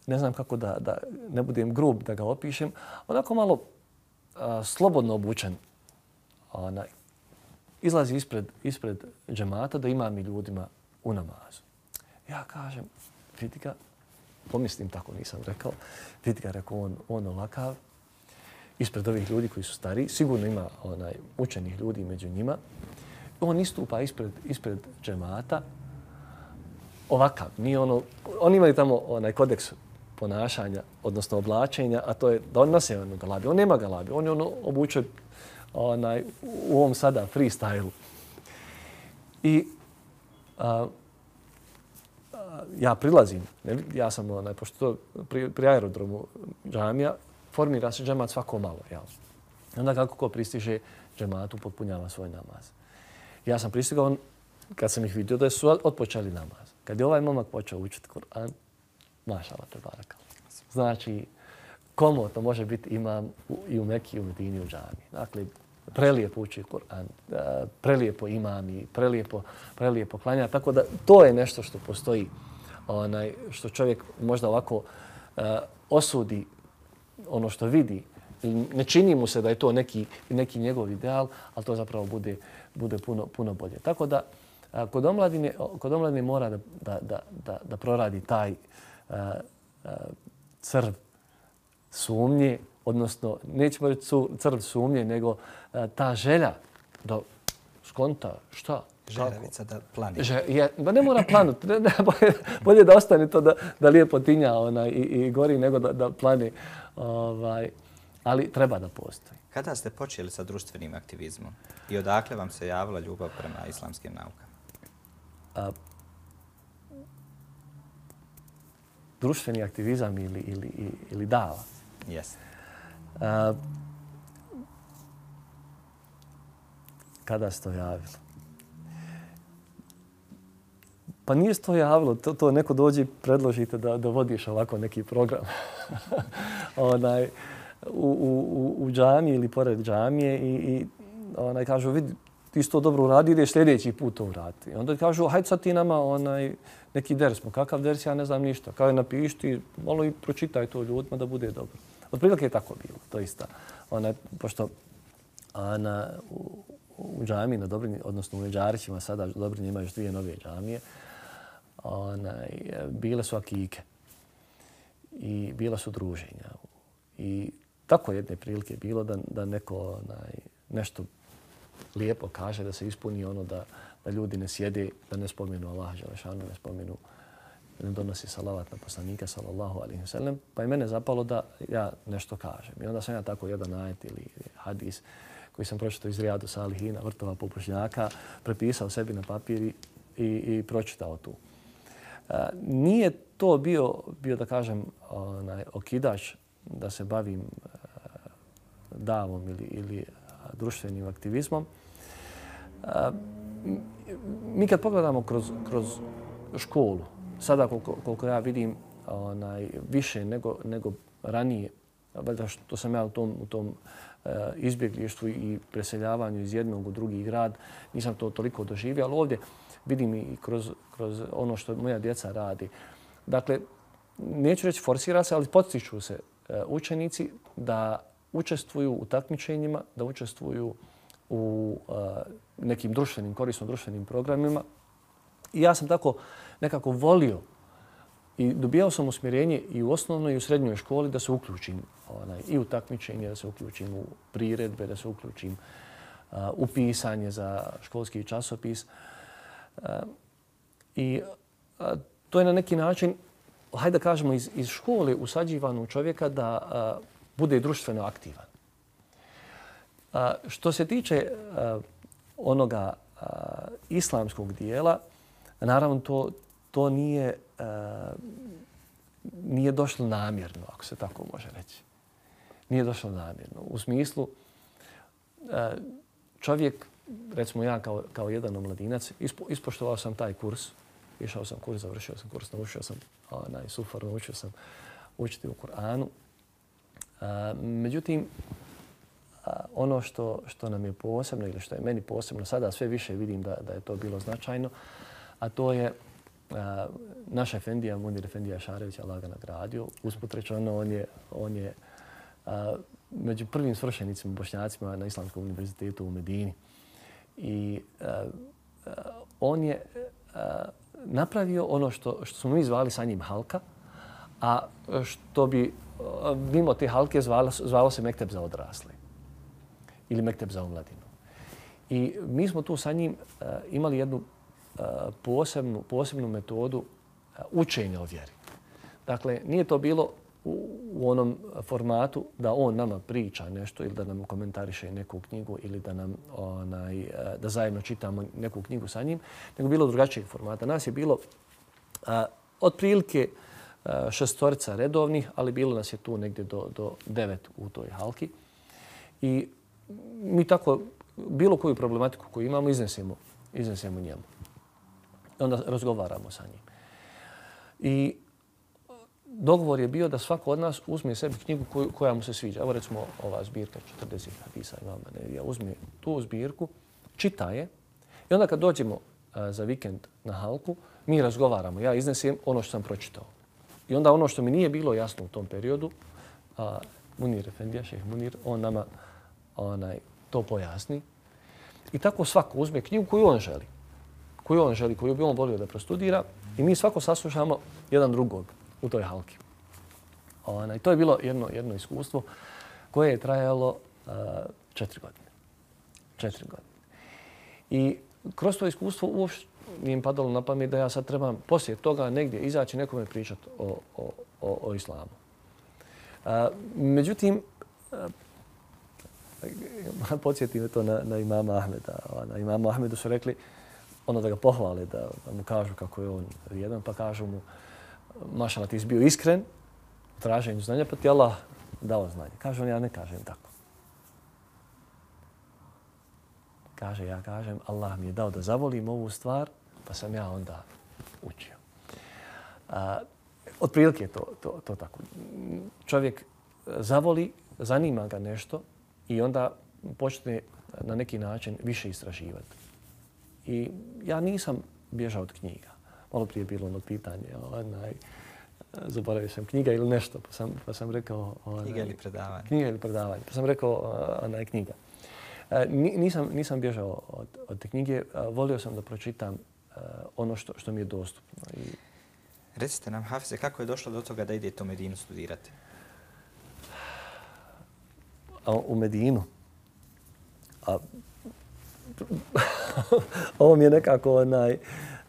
ne znam kako da, da ne budem grub da ga opišem, onako malo a, slobodno obučen. Ona, izlazi ispred, ispred džemata da ima mi ljudima u namazu. Ja kažem, vidi ga, pomislim tako, nisam rekao. Vidi ga, rekao on, on ovakav, ispred ovih ljudi koji su stari, sigurno ima onaj učenih ljudi među njima. On istupa ispred, ispred džemata, ovakav, nije ono, oni imaju tamo onaj kodeks ponašanja, odnosno oblačenja, a to je da on nose ono galabi. On nema galabi, on je ono obučen onaj, u ovom sada freestyle. I a, ja prilazim, ne, ja sam onaj, pošto to pri, pri aerodromu džamija, formira se džemat svako malo. Jel? Onda kako ko pristiže džematu, potpunjava svoj namaz. Ja sam pristigao kad sam ih vidio da su otpočeli namaz. Kad je ovaj momak počeo učiti Kur'an, mašala te baraka. Znači, komotno može biti imam i u Mekiji, i u Medini, u džami. Dakle, prelijepo uči Kur'an, e, prelijepo imam i prelijepo, prelijepo klanja. Tako da to je nešto što postoji, onaj, što čovjek možda ovako e, osudi ono što vidi. Ne čini mu se da je to neki, neki njegov ideal, ali to zapravo bude, bude puno, puno bolje. Tako da a, kod omladine, kod omladine mora da, da, da, da, da proradi taj a, a, crv sumnje, odnosno nećemo reći crv sumnje, nego a, ta želja da skonta šta, Žeravica da planira. Že, je, ba ne mora planut. Ne, ne, bolje, bolje da ostane to da, da lijepo tinja ona, i, i gori nego da, da plani. Ovaj, ali treba da postoji. Kada ste počeli sa društvenim aktivizmom i odakle vam se javila ljubav prema islamskim naukama? A, društveni aktivizam ili, ili, ili dava? Jeste. Kada se to javilo? Pa nije se to javilo, to, to neko dođe i predložite da, da vodiš ovako neki program. (laughs) onaj, u, u, u džamiji ili pored džamije i, i onaj, kažu, vidi, ti to dobro uradi, ideš sljedeći put to uraditi. I onda kažu, hajde sad ti nama onaj, neki ders. Kakav ders, ja ne znam ništa. Kao je napišti, malo i pročitaj to ljudima da bude dobro. Otprilike je tako bilo, to isto. Ona, pošto Ana u, u džami, na Dobrini, odnosno u Međarićima, sada Dobrini imaju još dvije nove džamije, onaj, e, bile su akike i bila su druženja. I tako jedne prilike bilo da, da neko onaj, nešto lijepo kaže, da se ispuni ono da, da ljudi ne sjede, da ne spomenu Allah, Želešanu, ne spomenu ne donosi salavat na poslanika sallallahu alaihi wasallam, pa je mene zapalo da ja nešto kažem. I onda sam ja tako jedan ajet ili hadis koji sam pročitao iz Rijadu Salihina, vrtova popušnjaka, prepisao sebi na papir i, i pročitao tu. Nije to bio, bio da kažem, onaj, okidač da se bavim uh, davom ili, ili e, društvenim aktivizmom. E, mi kad pogledamo kroz, kroz školu, sada koliko, koliko ja vidim onaj, više nego, nego ranije, valjda što sam ja u tom, u tom uh, izbjeglištvu i preseljavanju iz jednog u drugi grad, nisam to toliko doživio, ali ovdje vidim i kroz, kroz ono što moja djeca radi. Dakle, neću reći forsira se, ali potiču se e, učenici da učestvuju u takmičenjima, da učestvuju u e, nekim društvenim, korisno društvenim programima. I ja sam tako nekako volio i dobijao sam usmjerenje i u osnovnoj i u srednjoj školi da se uključim onaj, i u takmičenje, da se uključim u priredbe, da se uključim uh, u pisanje za školski časopis. Uh, I to je na neki način, hajde da kažemo, iz, iz škole usađivano u čovjeka da bude društveno aktivan. A, što se tiče a, onoga a, islamskog dijela, naravno to, to nije, a, nije došlo namjerno, ako se tako može reći. Nije došlo namjerno. U smislu, a, čovjek, recimo ja kao, kao jedan omladinac, ispo, ispoštovao sam taj kurs, išao sam kurs, završio sam kurs, naučio sam onaj sufar, naučio sam učiti u Kur'anu. Uh, međutim, ono što, što nam je posebno ili što je meni posebno, sada sve više vidim da, da je to bilo značajno, a to je a, naša Efendija, Munir Efendija Šarević, Allah ga nagradio. Usput rečeno, on je, on je a, među prvim svršenicima bošnjacima na Islamskom univerzitetu u Medini. I a, a, on je a, napravio ono što, što smo mi zvali sa njim halka, a što bi mimo te halke zvalo, zvalo se Mekteb za odrasle ili Mekteb za omladinu. I mi smo tu sa njim uh, imali jednu uh, posebnu, posebnu metodu uh, učenja o vjeri. Dakle, nije to bilo u, u onom formatu da on nama priča nešto ili da nam komentariše neku knjigu ili da nam onaj, e, da zajedno čitamo neku knjigu sa njim, nego bilo drugačijeg formata. Nas je bilo a, otprilike a, šestorica redovnih, ali bilo nas je tu negdje do, do devet u toj halki. I mi tako bilo koju problematiku koju imamo iznesemo, iznesemo njemu. Onda razgovaramo sa njim. I dogovor je bio da svako od nas uzme sebi knjigu koju, koja mu se sviđa. Evo recimo ova zbirka 40 hadisa imama Nevija. Uzme tu zbirku, čita je i onda kad dođemo a, za vikend na halku, mi razgovaramo. Ja iznesem ono što sam pročitao. I onda ono što mi nije bilo jasno u tom periodu, a, Munir Efendija, šeh Munir, on nama onaj, to pojasni. I tako svako uzme knjigu koju on želi. Koju on želi, koju bi on volio da prostudira. I mi svako saslušamo jedan drugog u toj halki. Ona, to je bilo jedno, jedno iskustvo koje je trajalo uh, četiri godine. Četiri godine. I kroz to iskustvo uopšte mi im padalo na pamet da ja sad trebam poslije toga negdje izaći nekome pričati o, o, o, o islamu. Uh, međutim, uh, (laughs) podsjeti me to na, na imama Ahmeda. Na imama Ahmedu su rekli ono da ga pohvale, da, da mu kažu kako je on jedan, pa kažu mu mašala ti si bio iskren u traženju znanja, pa ti Allah dao znanje. Kaže on, ja ne kažem tako. Kaže, ja kažem, Allah mi je dao da zavolim ovu stvar, pa sam ja onda učio. A, otprilike je to, to, to tako. Čovjek zavoli, zanima ga nešto, i onda počne na neki način više istraživati. I ja nisam bježao od knjiga. Malo prije je bilo ono pitanje, onaj, zaboravio sam knjiga ili nešto, pa sam, pa sam rekao... Onaj, knjiga ili predavanje. Knjiga ili predavanje. Pa sam rekao, onaj, knjiga. E, nisam, nisam bježao od, od te knjige, volio sam da pročitam ono što, što mi je dostupno. I... Recite nam, Hafize, kako je došlo do toga da idete u Medinu studirati? u Medinu. A, (laughs) ovo mi je nekako onaj, a,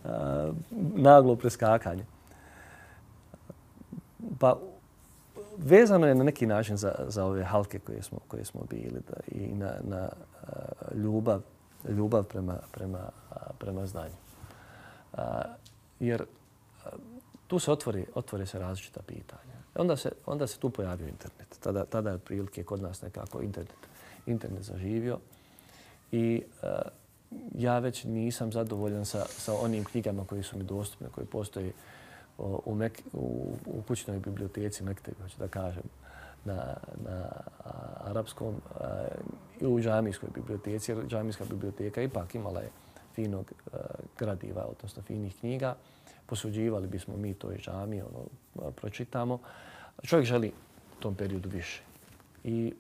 Eh, naglo preskakanje. Pa vezano je na neki način za, za ove halke koje smo, koje smo bili da, i na, na uh, ljubav, ljubav prema, prema, uh, prema znanju. Uh, jer uh, tu se otvori, otvori se različita pitanja. Onda se, onda se tu pojavio internet. Tada, tada je otprilike kod nas nekako internet, internet zaživio. I uh, ja već nisam zadovoljan sa, sa onim knjigama koji su mi dostupne, koji postoje u, Mek, u, u kućnoj biblioteci Mektebi, hoću da kažem, na, na arapskom i u džamijskoj biblioteci, jer džamijska biblioteka ipak imala je finog a, gradiva, odnosno finih knjiga. Posuđivali bismo mi to iz džamije, ono, pročitamo. Čovjek želi u tom periodu više. I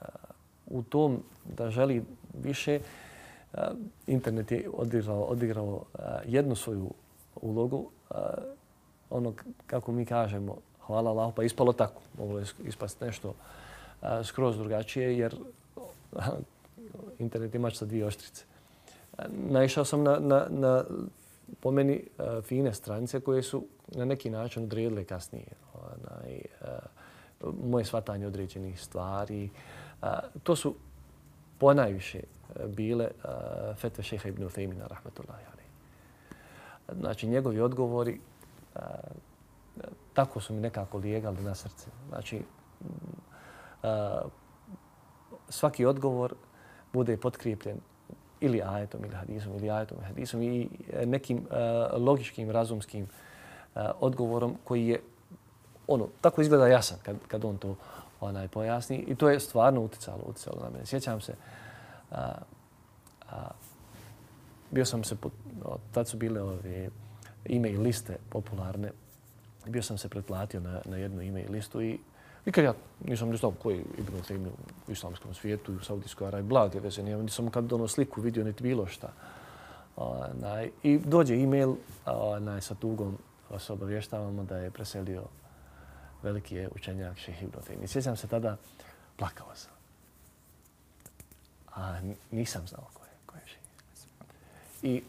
a, u tom da želi više, Eh, internet je odigrao, odigrao eh, jednu svoju eh, ulogu, ono kako mi kažemo, hvala Allah, pa ispalo tako. Moglo je ispasti nešto skroz drugačije jer internet imač sa dvije oštrice. Naišao sam na, na, na po meni fine stranice koje su na neki način odredile kasnije onaj, moje shvatanje određenih stvari. To su ponajviše bile eh, fetve šeha ibn Uthejmina, alaih. Znači, njegovi odgovori eh, tako su mi nekako lijegali na srce. Znači, eh, svaki odgovor bude potkrijepljen ili ajetom ili hadisom ili ajetom ili hadisom i nekim logičkim, razumskim odgovorom koji je ono, tako izgleda jasan kad, kad on to onaj pojasni i to je stvarno uticalo, uticalo na mene. Sjećam se, a, a, bio sam se, tad su bile ove, e-mail liste popularne. Bio sam se pretplatio na, na jednu e-mail listu i nikad ja nisam ni znao koji Ibn Taymi u islamskom svijetu i u Saudijskoj Arabiji, blage veze. Nisam kad ono sliku vidio niti bilo šta. Onaj, I dođe e-mail onaj, sa tugom vas obavještavamo da je preselio veliki je učenjak Šeh Ibn Taymi. Sjećam se tada, plakao sam. A nisam znao ko je, ko je živ. I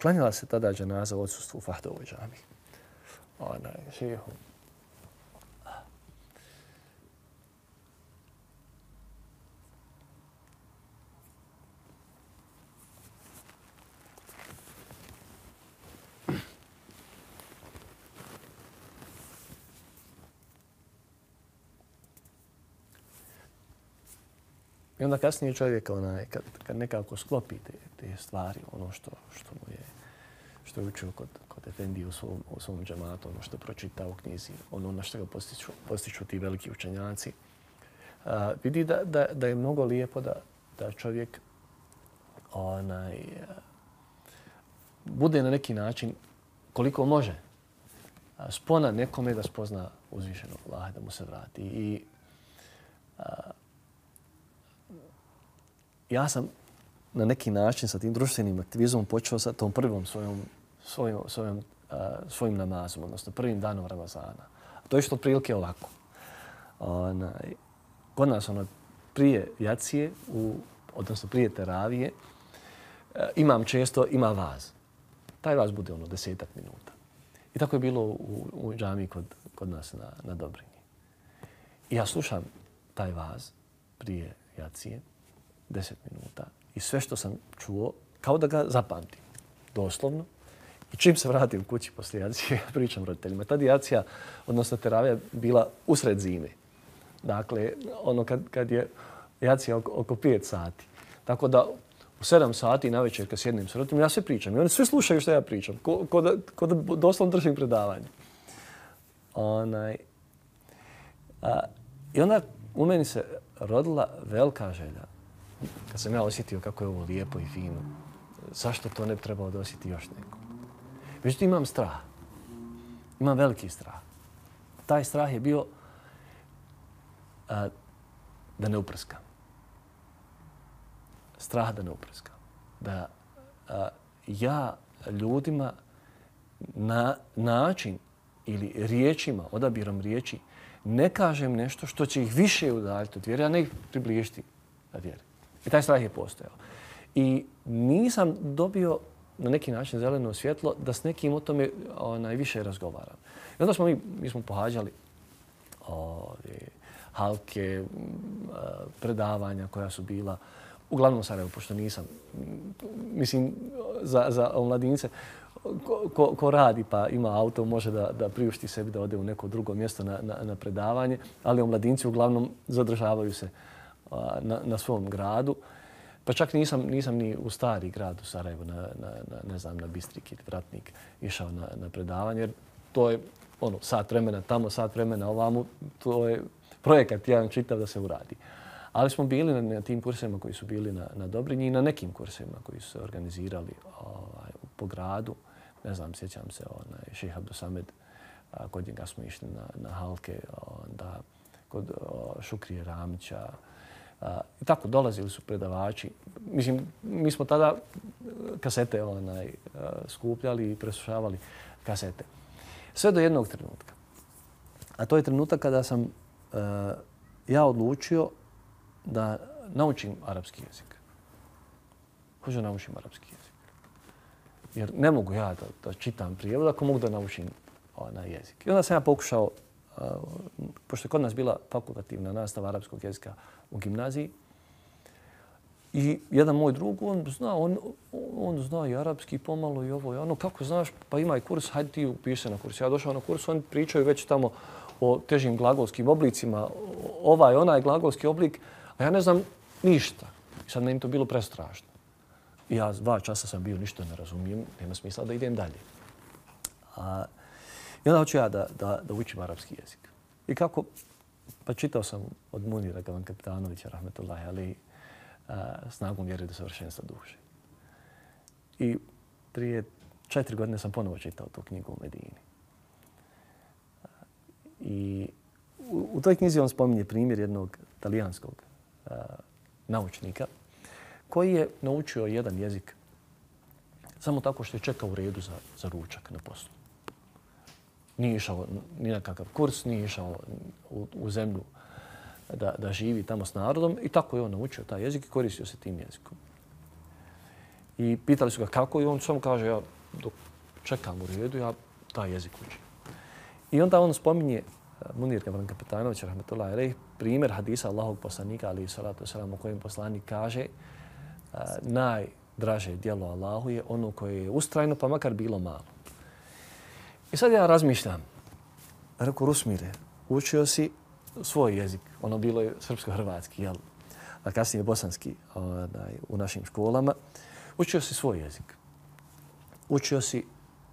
klanjala se tada dženaza u odsustvu Fahdovoj džami. Onaj, šehu. I onda kasnije čovjek, onaj, kad, kad nekako sklopi te, te stvari, ono što, što mu je, što je učio kod, kod Efendi u svom, u svom džamatu, ono što je pročitao u knjizi, ono na što ga postiču, postiču ti veliki učenjaci, a, vidi da, da, da je mnogo lijepo da, da čovjek onaj, a, bude na neki način koliko može spona nekome da spozna uzvišenog Allaha, da mu se vrati. I a, ja sam na neki način sa tim društvenim aktivizmom počeo sa tom prvom svojom, svojom, svojom, uh, svojim namazom, odnosno prvim danom Ramazana. To je što otprilike ovako. Onaj, kod nas ono, prije jacije, u, odnosno prije teravije, uh, imam često, ima vaz. Taj vaz bude ono desetak minuta. I tako je bilo u, u džami kod, kod nas na, na Dobrinji. I ja slušam taj vaz prije jacije, 10 minuta i sve što sam čuo, kao da ga zapamtim, doslovno. I čim se vratim kući poslije jacije, (laughs) pričam roditeljima. Tad jacija, odnosno teravija, bila usred zime. Dakle, ono kad, kad je jacija oko, oko 5 sati. Tako da u 7 sati na večer kad sjednem s roditeljima, ja sve pričam. I oni sve slušaju što ja pričam. Ko, ko, da, ko da doslovno držim predavanje. Onaj, a, I onda u meni se rodila velika želja kad sam ja osjetio kako je ovo lijepo i fino, zašto to ne bi trebalo da osjeti još neko? Međutim, imam strah. Imam veliki strah. Taj strah je bio a, da ne uprskam. Strah da ne uprskam. Da a, ja ljudima na način ili riječima, odabirom riječi, ne kažem nešto što će ih više udaljiti od vjere, a ne ih približiti od vjere. I taj strah je postojao. I nisam dobio na neki način zeleno svjetlo da s nekim o tome onaj, više razgovaram. I onda smo mi, mi smo pohađali ove, halke, predavanja koja su bila. Uglavnom Sarajevo, pošto nisam, mislim, za, za omladince, ko, ko, ko radi pa ima auto, može da, da priušti sebi da ode u neko drugo mjesto na, na, na predavanje, ali omladinci uglavnom zadržavaju se na, na svom gradu. Pa čak nisam, nisam ni u stari grad u Sarajevu, na, na, na, ne znam, na Bistrik ili Vratnik išao na, na predavanje, jer to je ono, sat vremena tamo, sat vremena ovamo, to je projekat jedan čitav da se uradi. Ali smo bili na, na tim kursima koji su bili na, na Dobrinji i na nekim kursima koji su se organizirali ovaj, po gradu. Ne znam, sjećam se, onaj, Šeha Abdusamed, kod njega smo išli na, na Halke, onda kod o, Šukrije Ramića. I tako dolazili su predavači. Mislim, mi smo tada e, kasete onaj, e, skupljali i preslušavali kasete. Sve do jednog trenutka. A to je trenutak kada sam uh, ja odlučio da naučim arapski jezik. Hoću da naučim arapski jezik. Jer ne mogu ja da, da čitam prijevod ako mogu da naučim onaj jezik. I onda sam ja pokušao, uh, pošto je kod nas bila fakultativna nastava arapskog jezika u gimnaziji, I jedan moj drug, on zna, on, on zna i arapski pomalo i ovo i ono. Kako znaš, pa ima i kurs, hajde ti upiši se na kurs. Ja došao na kurs, oni pričaju već tamo o težim glagolskim oblicima, ovaj, onaj glagolski oblik, a ja ne znam ništa. I sad meni to bilo prestrašno. I ja dva časa sam bio, ništa ne razumijem, nema smisla da idem dalje. A, I onda hoću ja da, da, da učim arapski jezik. I kako? Pa čitao sam od Munira Gavan Kapitanovića, rahmetullahi alihi, snagom vjere do savršenstva duše. I prije četiri godine sam ponovo čitao tu knjigu u Medini. I u, u toj knjizi on spominje primjer jednog talijanskog a, naučnika koji je naučio jedan jezik samo tako što je čekao u redu za, za ručak na poslu. Nije išao ni na kakav kurs, nije išao u, u zemlju da, da živi tamo s narodom i tako je on naučio taj jezik i koristio se tim jezikom. I pitali su ga kako i on samo kaže ja dok čekam u redu, ja taj jezik učim. I onda on spominje eh, Munir Gavran Kapetanović, rahmetullahi alaih, primjer hadisa Allahog poslanika, ali i salatu wasalam, u kojem poslanik kaže eh, najdraže dijelo Allahu je ono koje je ustrajno, pa makar bilo malo. I sad ja razmišljam, rekao Rusmire, učio si svoj jezik. Ono bilo je srpsko-hrvatski, jel? A kasnije bosanski onaj, u našim školama. Učio si svoj jezik. Učio si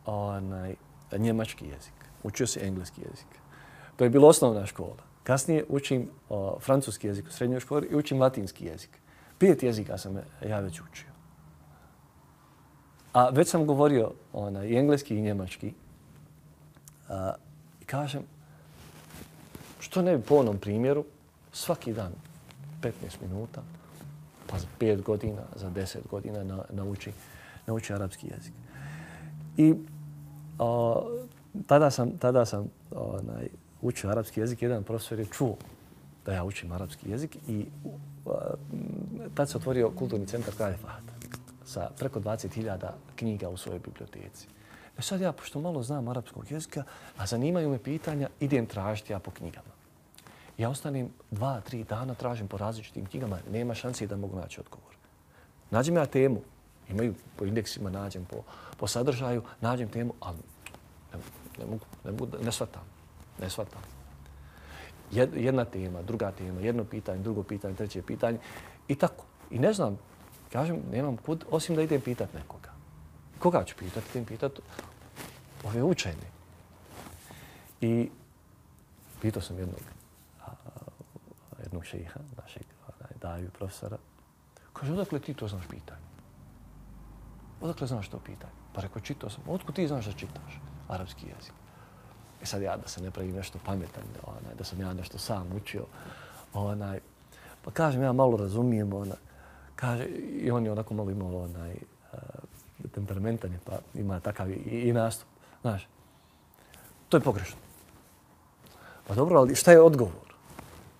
onaj, njemački jezik. Učio si engleski jezik. To je bilo osnovna škola. Kasnije učim o, francuski jezik u srednjoj školi i učim latinski jezik. Pet jezika sam ja već učio. A već sam govorio onaj, i engleski i njemački. A, I kažem, Što ne bi po onom primjeru, svaki dan 15 minuta, pa za 5 godina, za 10 godina na, nauči, nauči arapski jezik. I a, tada sam, tada sam onaj, učio arapski jezik. Jedan profesor je čuo da ja učim arapski jezik i tad se otvorio kulturni centar Kralja Fahata sa preko 20.000 knjiga u svojoj biblioteci. E sad ja, pošto malo znam arapskog jezika, a zanimaju me pitanja, idem tražiti ja po knjigama. Ja ostanem dva, tri dana, tražim po različitim knjigama, nema šanse da mogu naći odgovor. Nađem ja temu, imaju po indeksima, nađem po, po sadržaju, nađem temu, ali ne, ne mogu, ne, mogu, ne shvatam, ne shvatam. Jedna tema, druga tema, jedno pitanje, drugo pitanje, treće pitanje i tako. I ne znam, kažem, nemam kud, osim da idem pitat nekoga. Koga ću pitati? Tim pitati ove učajne. I pitao sam jednog a, jednog šeha, našeg daju profesora. Kaže, odakle ti to znaš pitanje? Odakle znaš to pitanje? Pa rekao, čitao sam. Otkud ti znaš da čitaš arapski jezik? E sad ja da se ne pravim nešto pametan, onaj, da sam ja nešto sam učio. Onaj, pa kažem, ja malo razumijem. Ona, kaže, I on je onako malo imao onaj, uh, temperamentan je, pa ima takav i, i nastup. Znaš, to je pogrešno. Pa dobro, ali šta je odgovor?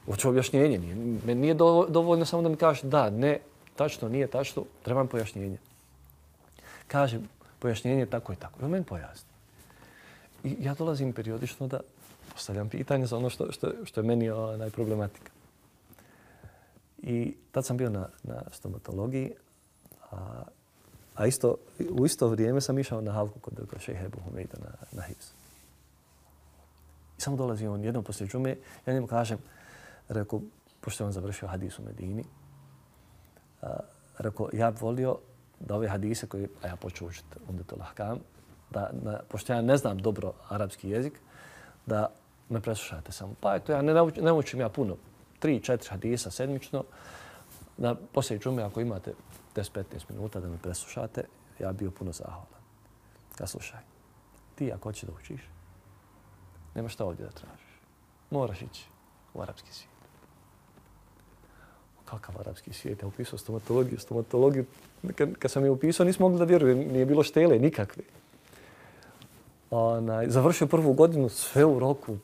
Hoću objašnjenje. Nije, nije dovoljno samo da mi kažeš da, ne, tačno, nije tačno, trebam pojašnjenje. Kažem, pojašnjenje tako i tako. I on meni pojasni. I ja dolazim periodično da postavljam pitanje za ono što, što, što je meni ovaj, onaj problematika. I tad sam bio na, na stomatologiji, a, a isto, u isto vrijeme sam išao na halku kod, kod šeha Ebu Humejda na, na Hibs. I samo dolazi on jednom poslije džume, ja njemu kažem, rekao, pošto je on završio hadis u Medini, a, rekao, ja bi volio da ove hadise koje, a ja počeo učiti onda to lahkam, da, na, pošto ja ne znam dobro arapski jezik, da me preslušate samo. Pa eto, ja ne, nauč, ne učim ja puno, tri, četiri hadisa sedmično, da poslije džume, ako imate 10-15 minuta da me preslušate, ja bio puno zahvalan. Ja slušaj, ti ako hoćeš da učiš, nema šta ovdje da tražiš. Moraš ići u arapski svijet. Kakav arapski svijet? Ja upisao stomatologiju, stomatologiju. Kad, kad sam je upisao, nismo mogli da vjerujem, nije bilo štele nikakve. Onaj, završio prvu godinu, sve u roku.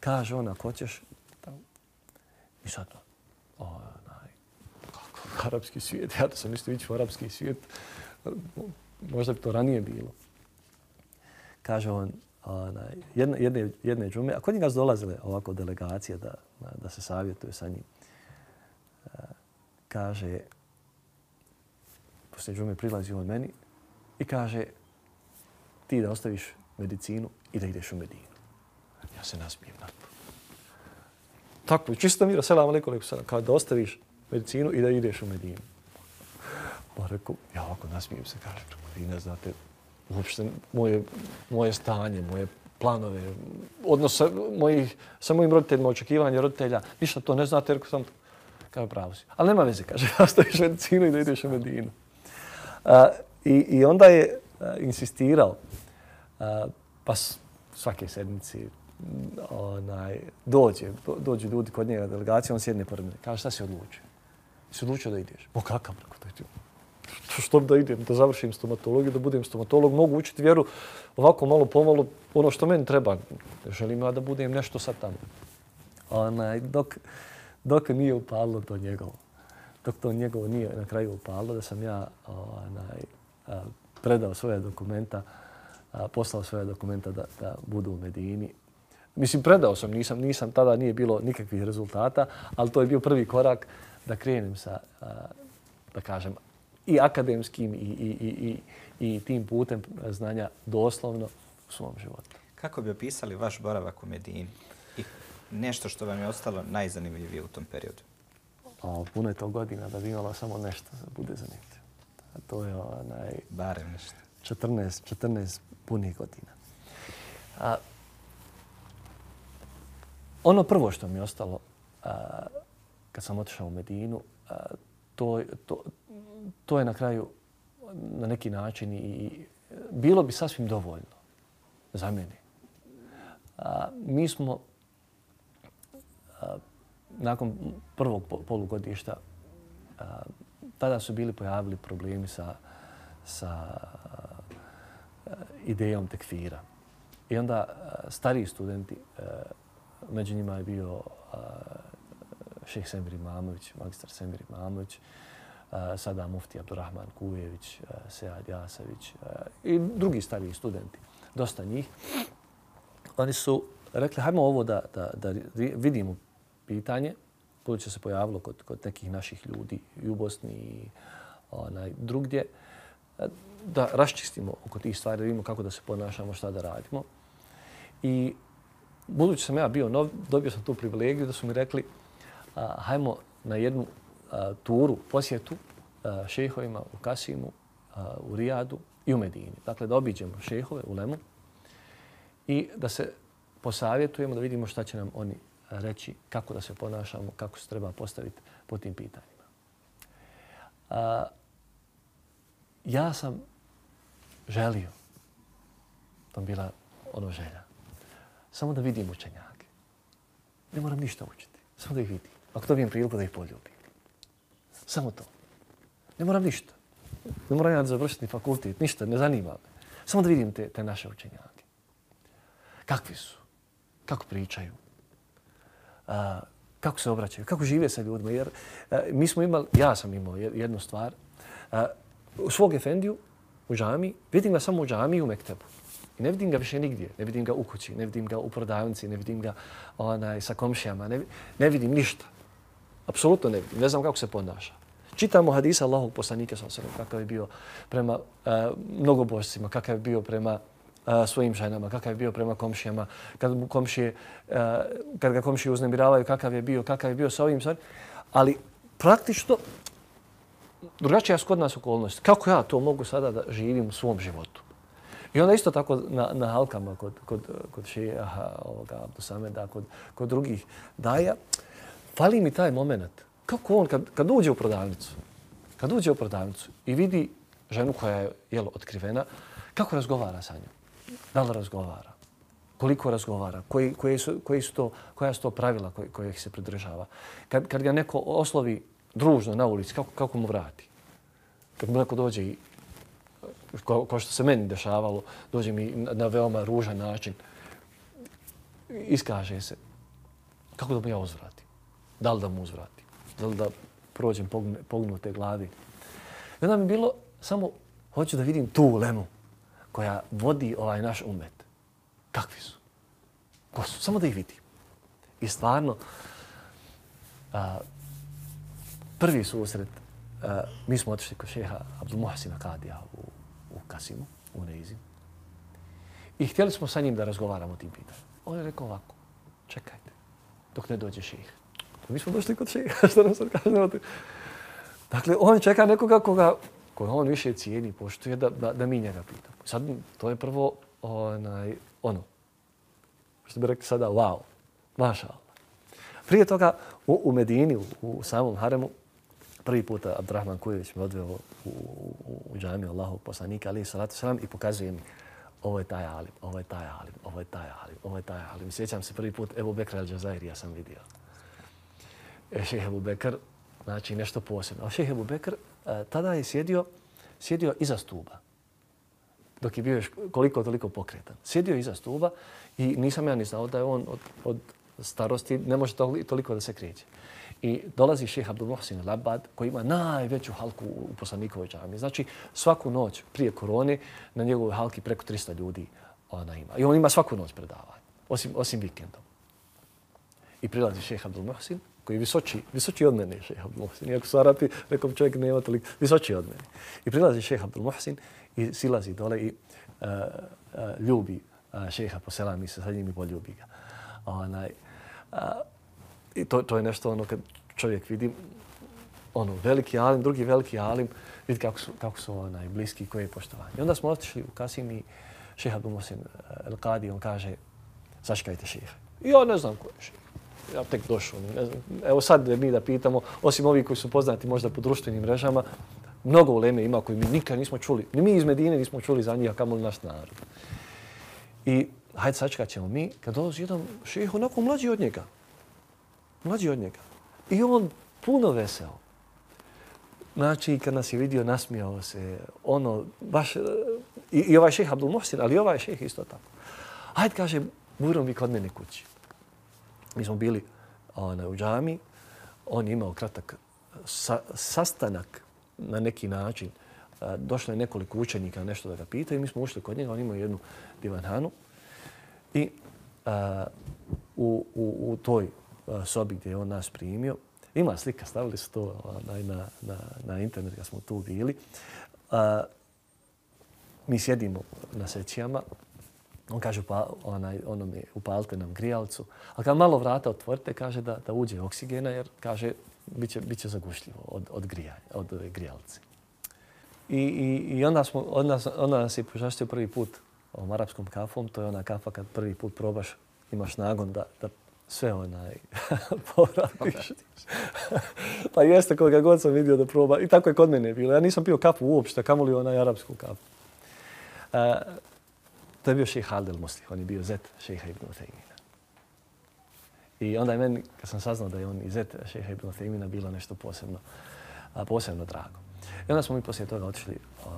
Kaže ona, ako hoćeš, i sad, onaj, arapski svijet, ja da sam mislio ići u arapski svijet, možda bi to ranije bilo. Kaže on, onaj, jedne, jedne, jedne džume, a kod njega su dolazile ovako delegacije da, da se savjetuje sa njim. E, kaže, poslije džume prilazi on meni i kaže, ti da ostaviš medicinu i da ideš u Medinu. Ja se nasmijem na to. Tako, čisto mira, selam alaikum, alaikum selam, kao da ostaviš medicinu i da ideš u Medinu. Pa rekao, ja ovako nasmijem se, kaže, vi znate uopšte moje, moje stanje, moje planove, odnos sa, mojih, sa mojim roditeljima, očekivanje roditelja, ništa to ne znate, rekao sam, kao pravo si. Ali nema veze, kaže, (laughs) ostaviš medicinu i da ideš u Medinu. A, i, I onda je a, insistirao, a, pa svake sedmice onaj, dođe, dođu ljudi kod njega delegacija, on sjedne pored mene. Kaže, šta si odlučio? Si odlučio da ideš? O kakav? Što da idem, da završim stomatologiju, da budem stomatolog, mogu učiti vjeru ovako malo pomalo, ono što meni treba. Želim ja da budem nešto sad tamo. Onaj, dok, dok nije upalo to njegovo. Dok to njegovo nije na kraju upalo, da sam ja onaj, predao svoje dokumenta, poslao svoje dokumenta da, da budu u Medini Mislim, predao sam, nisam, nisam, tada nije bilo nikakvih rezultata, ali to je bio prvi korak da krenem sa, da kažem, i akademskim i, i, i, i, i tim putem znanja doslovno u svom životu. Kako bi opisali vaš boravak u Medini i nešto što vam je ostalo najzanimljivije u tom periodu? O, puno je to godina da bi imala samo nešto da bude zanimljivo. A to je onaj... Barem nešto. 14, 14 punih godina. A, ono prvo što mi je ostalo a, kad sam otišao u Medinu, to, to, to je na kraju na neki način i bilo bi sasvim dovoljno za mene. A, mi smo a, nakon prvog polugodišta a, tada su bili pojavili problemi sa, sa a, idejom tekfira. I onda a, stariji studenti a, među njima je bio a, šeh Semir Imamović, magistar Semir Imamović, eh, sada mufti Abdurrahman Kujević, eh, Sead Jasavić eh, i drugi stariji studenti, dosta njih. Oni su rekli, hajmo ovo da, da, da vidimo pitanje, budući se pojavilo kod, kod nekih naših ljudi i u Bosni i onaj, drugdje, da raščistimo oko tih stvari, da vidimo kako da se ponašamo, šta da radimo. I budući sam ja bio nov, dobio sam tu privilegiju da su mi rekli a, hajmo na jednu a, turu, posjetu a, šehovima u Kasimu, a, u Rijadu i u Medini. Dakle, da obiđemo šehove u Lemu i da se posavjetujemo, da vidimo šta će nam oni reći, kako da se ponašamo, kako se treba postaviti po tim pitanjima. A, ja sam želio, to bila ono želja, samo da vidim učenjake. Ne moram ništa učiti, samo da ih vidim. Ako to vidim priliku da ih poljubim. Samo to. Ne moram ništa. Ne moram ja završiti fakultet, ništa, ne zanima me. Samo da vidim te, te naše učenjake. Kakvi su? Kako pričaju? A, kako se obraćaju? Kako žive sa ljudima? Jer a, mi smo imali, ja sam imao jednu stvar. A, u svog efendiju, u džami, vidim ga samo u džami i u Mektebu. I ne vidim ga više nigdje. Ne vidim ga u kući, ne vidim ga u prodavnici, ne vidim ga onaj, sa komšijama, ne, ne vidim ništa. Apsolutno ne vidim. Ne znam kako se ponaša. Čitamo hadisa Allahog poslanika sa osvijem, kakav je bio prema uh, mnogobožcima, kakav je bio prema uh, svojim ženama, kakav je bio prema komšijama, kad, mu komšije, uh, kad ga komšije uznemiravaju, kakav je bio, kakav je bio sa ovim stvarima. Ali praktično drugačija je skodna nas. Kako ja to mogu sada da živim u svom životu? I onda isto tako na, na halkama kod, kod, kod šeha, ovoga, Abdusameda, kod, kod drugih daja, fali mi taj moment. Kako on, kad, kad uđe u prodavnicu, kad uđe u prodavnicu i vidi ženu koja je jelo, otkrivena, kako razgovara sa njom? Da li razgovara? Koliko razgovara? Koji, koji su, koji su to, koja su to pravila koje, kojih se pridržava? Kad, kad ga neko oslovi družno na ulici, kako, kako mu vrati? Kad mu neko dođe i ko, ko što se meni dešavalo, dođe mi na, na veoma ružan način, iskaže se. Kako da mu ja uzvrat? Da li da mu uzvratim? Da li da prođem pognute glavi? I onda mi bilo samo, hoću da vidim tu lemu koja vodi ovaj naš umet. Kakvi su? Ko su? Samo da ih vidim. I stvarno, a, prvi susret, a, mi smo otišli kod šeha Abdul Muhsina Kadija u, u Kasimu, u Neizi. I htjeli smo sa njim da razgovaramo o tim pitanjima. On je rekao ovako, čekajte, dok ne dođe šeha. Mi smo došli kod šeha, (laughs) što nam sad kažemo. Dakle, on čeka nekoga koga, koga on više cijeni, poštuje da, da, da mi njega pitamo. Sad, to je prvo onaj, ono, što bi rekli sada, wow, maša Allah. Prije toga, u, u Medini, u, u samom haremu, prvi put Abdurrahman Kujević me odveo u, u, u džamiju Allahu poslanika, ali salatu salam, i pokazuje mi ovo je taj alim, ovo je taj alim, ovo je taj alim, ovo je taj alim. Sjećam se prvi put evo Bekra al-đazairija sam vidio. E, šehe Ebu Bekr, znači nešto posebno. A šeheh Ebu Bekr e, tada je sjedio, sjedio iza stuba dok je bio još koliko toliko pokretan. Sjedio iza stuba i nisam ja ni znao da je on od, od starosti ne može toliko da se kreće. I dolazi šeha Abdul Muhsin Labad koji ima najveću halku u poslanikovoj džami. Znači svaku noć prije korone na njegovoj halki preko 300 ljudi ona ima. I on ima svaku noć predavanje, osim, osim vikendom. I prilazi šeha Abdul Muhsin koji je visoči, visoči od mene šeha Abdul Mohsin. Iako su Arapi, rekao čovjek nema toliko, visoči od mene. I prilazi šeha Abdul Mohsin i silazi dole i uh, uh, ljubi uh, šeha po selami se sa njim i poljubi ga. Onaj, uh, I to, to je nešto ono kad čovjek vidi ono veliki alim, drugi veliki alim, vidi kako su, kako su onaj, bliski koje je poštovanje. I onda smo otišli u Kasim i šeha Abdul Mohsin El Qadi, on kaže, sačekajte šeha. I ja ne znam ko je šeha. Ja tek došao. Ne znam. Evo sad mi da pitamo, osim ovih koji su poznati možda po društvenim mrežama, mnogo uleme ima koji mi nikad nismo čuli. Ni mi iz Medine nismo čuli za njih, a kamoli naš narod. I hajde sačekat ćemo mi kad dolazi jedan šeh onako mlađi od njega. Mlađi od njega. I on puno veseo. Znači, kad nas je vidio, nasmijao se. Ono, baš, i, i ovaj šeh Abdul Mohsin, ali i ovaj šeh isto tako. Hajde, kaže, burom vi kod mene kući. Mi smo bili ona, u džami. On je imao kratak sa, sastanak na neki način. Došlo je nekoliko učenika nešto da ga pita i mi smo ušli kod njega. On imao jednu divanhanu. I a, u, u, u toj sobi gdje je on nas primio, ima slika, stavili su to na, na, na, na internet kad smo tu bili. A, mi sjedimo na sećijama, on kaže pa, onaj, ono mi upalite nam grijalcu, ali kad malo vrata otvorite, kaže da, da uđe oksigena jer kaže biće, biće zagušljivo od, od, grijanja, od ove grijalce. I, i, i onda, smo, onda, onda nas je požastio prvi put ovom arapskom kafom. To je ona kafa kad prvi put probaš, imaš nagon da, da sve onaj (laughs) povratiš. (laughs) pa jeste koga god sam vidio da proba. I tako je kod mene bilo. Ja nisam pio kafu uopšte, kamoli onaj arapsku kafu. Uh, to je bio šeha Aldel Muslih. On je bio zet šejha Ibn Uthejmina. I onda je meni, kad sam saznao da je on i zet šejha Ibn Uthejmina, bilo nešto posebno, a, posebno drago. I onda smo mi poslije toga otišli a,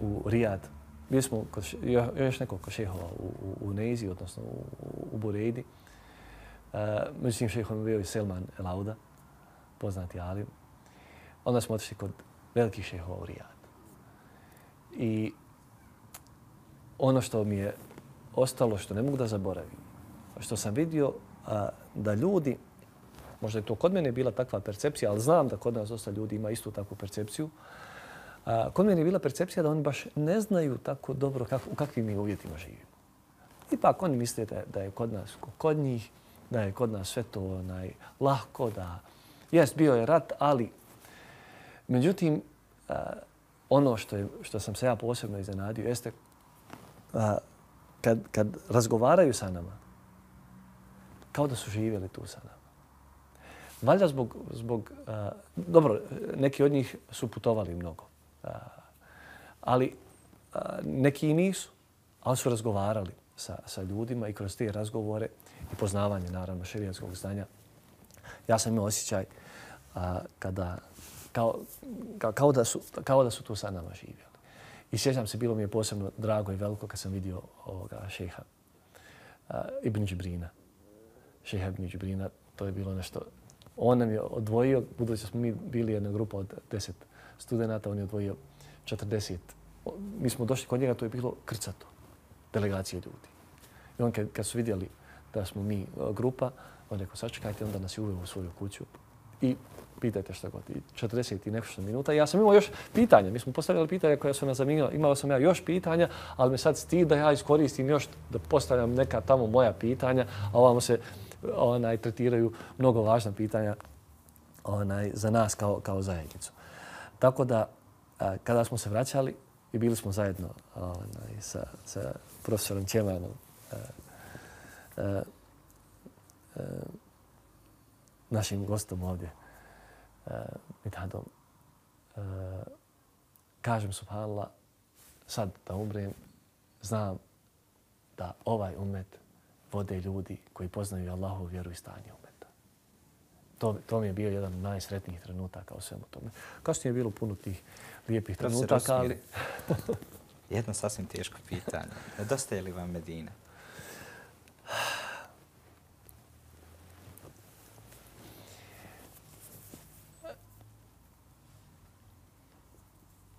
u Rijad. Bili smo kod, još nekoliko šehova u, u, u Neizi, odnosno u, u Burejdi. Uh, međutim, šehom je bio i Selman Elauda, poznati alim. Onda smo otišli kod velikih šehova u Rijad. I ono što mi je ostalo, što ne mogu da zaboravim, što sam vidio a, da ljudi, možda je to kod mene bila takva percepcija, ali znam da kod nas dosta ljudi ima istu takvu percepciju, a, kod mene je bila percepcija da oni baš ne znaju tako dobro kak, u kakvim mi uvjetima živimo. Ipak oni misle da, da je kod nas kod njih, da je kod nas sve to onaj, lahko, da jes, bio je rat, ali međutim, a, ono što, je, što sam se ja posebno iznenadio jeste kad, kad razgovaraju sa nama, kao da su živjeli tu sa nama. Valjda zbog, zbog a, dobro, neki od njih su putovali mnogo, a, ali a, neki i nisu, ali su razgovarali sa, sa ljudima i kroz te razgovore i poznavanje, naravno, šerijatskog znanja. Ja sam imao osjećaj a, kada, kao, kao, kao, da su, kao da su tu sa nama živjeli. I sjećam se, bilo mi je posebno drago i veliko kad sam vidio ovoga šeha uh, Ibn Džibrina. Šeha Ibn Džibrina, to je bilo nešto... On nam je odvojio, budući smo mi bili jedna grupa od deset studenta, on je odvojio 40. Mi smo došli kod njega, to je bilo krcato, delegacije ljudi. I on kad, kad su vidjeli da smo mi grupa, on rekao, sačekajte, onda nas je uveo u svoju kuću i pitajte što god. 40 i nešto minuta. Ja sam imao još pitanja. Mi smo postavljali pitanja koja su nas zanimljiva. Imao sam ja još pitanja, ali me sad stid da ja iskoristim još da postavljam neka tamo moja pitanja, a ovamo se onaj, tretiraju mnogo važna pitanja onaj, za nas kao, kao zajednicu. Tako da, a, kada smo se vraćali i bili smo zajedno onaj, sa, sa profesorom Ćemanom, e, e, e, našim gostom ovdje, uh, Mithadom, uh, kažem subhanallah, sad da umrem, znam da ovaj umet vode ljudi koji poznaju Allahu vjeru i stanje umeta. To, to mi je bio jedan od najsretnijih trenutaka u svemu tome. Kasnije je bilo puno tih lijepih trenutaka, ali... (laughs) Jedno sasvim teško pitanje. Nedostaje li vam Medina?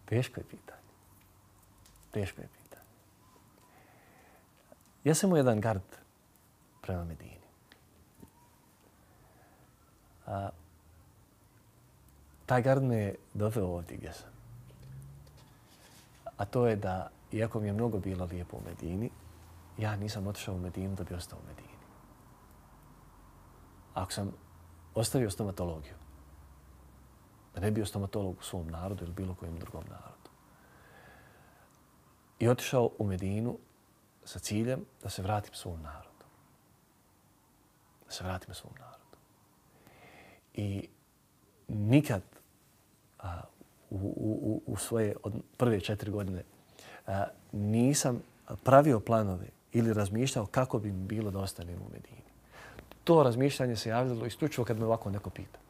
Teško je pitanje. Teško je pitanje. Ja sam u jedan gard prema Medini. A, taj gard me je doveo ovdje gdje sam. A to je da, iako mi je mnogo bilo lijepo u Medini, ja nisam otišao u Medinu da bi ostao u Medini. Ako sam ostavio stomatologiju, da ne bio stomatolog u svom narodu ili bilo kojem drugom narodu. I otišao u Medinu sa ciljem da se vratim svom narodu. Da se vratim svom narodu. I nikad a, u, u, u svoje od prve četiri godine a, nisam pravio planove ili razmišljao kako bi mi bilo da ostanem u Medini. To razmišljanje se javljalo isključivo kad me ovako neko pita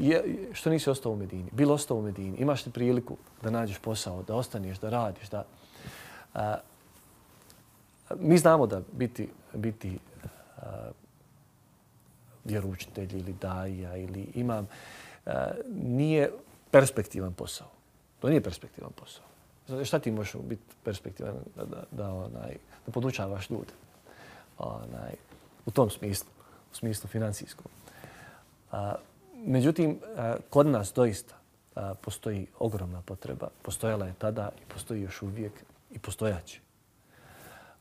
je, što nisi ostao u Medini? Bilo ostao u Medini. Imaš li priliku da nađeš posao, da ostaneš, da radiš, da... A, mi znamo da biti, biti a, vjeručitelj ili daja ili imam, a, nije perspektivan posao. To nije perspektivan posao. Znači, šta ti možeš biti perspektivan da, da, da, onaj, da podučavaš ljude? Onaj, u tom smislu, u smislu financijskom. A, Međutim, e, kod nas doista e, postoji ogromna potreba. Postojala je tada i postoji još uvijek i postojaće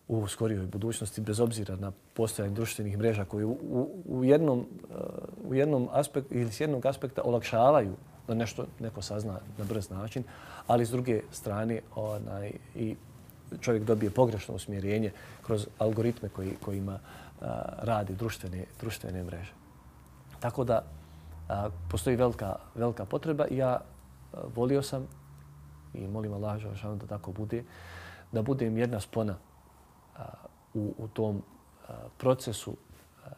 u skorijoj budućnosti, bez obzira na postojanje društvenih mreža koji u, u, jednom, u jednom e, aspektu ili s jednog aspekta olakšavaju da nešto neko sazna na brz način, ali s druge strane onaj, i čovjek dobije pogrešno usmjerenje kroz algoritme koji, kojima a, radi društvene, društvene mreže. Tako da a, postoji velika, velika potreba i ja a, volio sam i molim Allah da tako bude, da budem jedna spona a, u, u tom a, procesu a,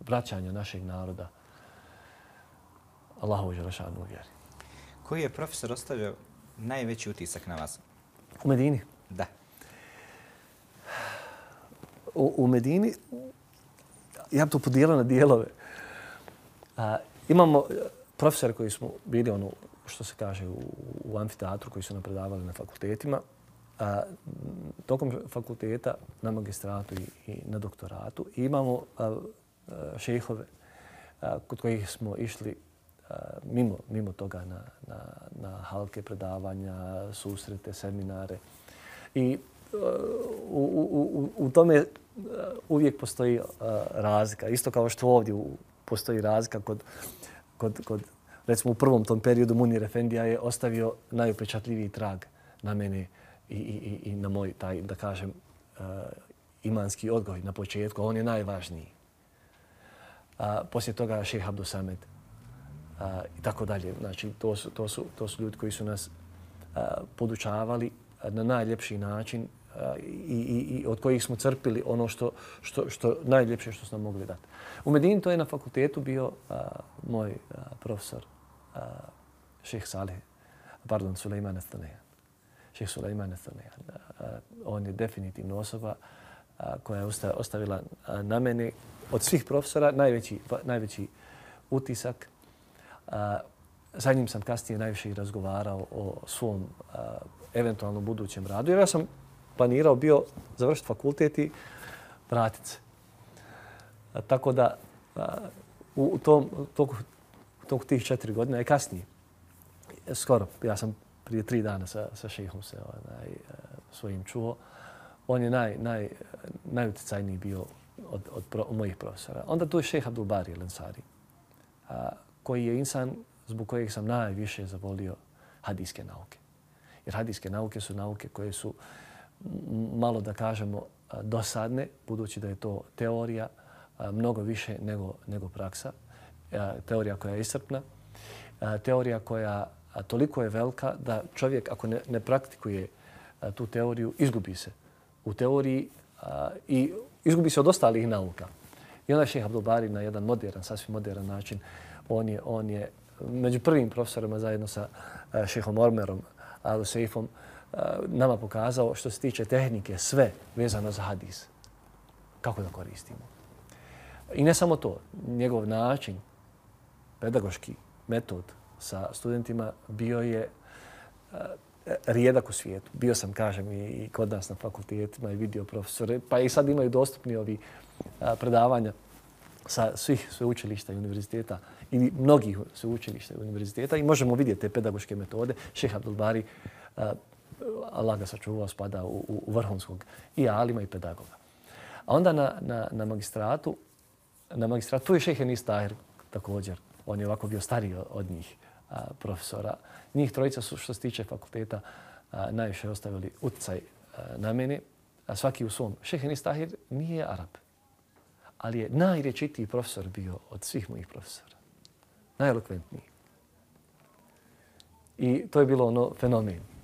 vraćanja našeg naroda Allahu Želešanu vjeri. Koji je profesor ostavio najveći utisak na vas? U Medini? Da. U, u Medini, ja bi to podijelio na dijelove. A, Imamo profesor profesore koji smo bili ono što se kaže u, u amfiteatru koji su nam predavali na fakultetima a, tokom fakulteta na magistratu i, i na doktoratu i imamo a, a, šehove a, kod kojih smo išli a, mimo, mimo toga na, na, na halke predavanja, susrete, seminare. I e, u, u, u, u tome e, uvijek postoji e, razlika. Isto kao što ovdje u postoji razlika kod, kod, kod recimo u prvom tom periodu Munir Efendija je ostavio najupečatljiviji trag na mene i, i, i na moj, taj, da kažem, uh, imanski odgoj na početku. On je najvažniji. A, poslije toga šeh Abdusamed a, e, i tako dalje. Znači, to su, to, su, to su ljudi koji su nas a, podučavali na najljepši način i, i, i od kojih smo crpili ono što, što, što najljepše što smo mogli dati. U Medini to je na fakultetu bio a, moj a, profesor a, šeh Saleh, pardon, Sulejman Estanejan šeh Sulejman Estanejan. On je definitivno osoba koja je ostavila na mene od svih profesora najveći, pa, najveći utisak. Sa njim sam kasnije najviše i razgovarao o svom eventualnom budućem radu. Jer ja sam planirao bio završiti fakultet i vratiti se. Tako da u tom, toku, tog tih četiri godina i kasnije, skoro, ja sam prije tri dana sa, sa šehom se onaj, e, svojim čuo. On je naj, naj, najuticajniji bio od, od, pro, od mojih profesora. Onda tu je šeh Abdul Bari Lensari, a, koji je insan zbog kojeg sam najviše zavolio hadijske nauke. Jer hadijske nauke su nauke koje su malo da kažemo dosadne, budući da je to teorija mnogo više nego, nego praksa. Teorija koja je iscrpna, teorija koja toliko je velika da čovjek ako ne, ne praktikuje tu teoriju, izgubi se u teoriji i izgubi se od ostalih nauka. I onda šeha Abdulbari na jedan modern, sasvim modern način, on je, on je među prvim profesorima zajedno sa šehom Ormerom, Alu Seifom, nama pokazao što se tiče tehnike sve vezano za hadis. Kako da koristimo. I ne samo to, njegov način, pedagoški metod, sa studentima bio je rijedak u svijetu. Bio sam, kažem, i kod nas na fakultetima i vidio profesore, pa i sad imaju dostupni ovi predavanja sa svih sveučilišta i univerziteta i mnogih sveučilišta i univerziteta i možemo vidjeti te pedagoške metode. Šeha Abdulbari, Allah ga sačuvao, spada u, u, vrhunskog i alima i pedagoga. A onda na, na, na magistratu, na magistratu, je šehe Nis Tahir također. On je ovako bio stariji od njih profesora. Njih trojica su što se tiče fakulteta najviše ostavili utjecaj na mene, a svaki u svom. Šehe Nistahir nije Arab, ali je najrečitiji profesor bio od svih mojih profesora. Najelokventniji. I to je bilo ono fenomen.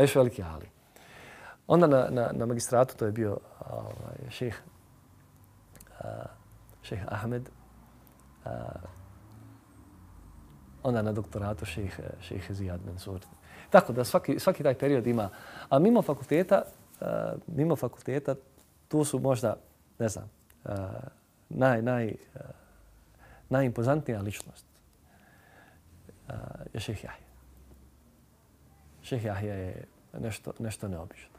A još veliki ali. Onda na, na, na magistratu to je bio ovaj, šeh, šeh Ahmed, onda na doktoratu šejh šejh Zijad Mansur. Tako da svaki svaki taj period ima. A mimo fakulteta, uh, mimo fakulteta tu su možda, ne znam, uh, naj naj uh, najimpozantnija ličnost. Uh, je šejh Jahja. Šejh Jahja je nešto nešto neobično.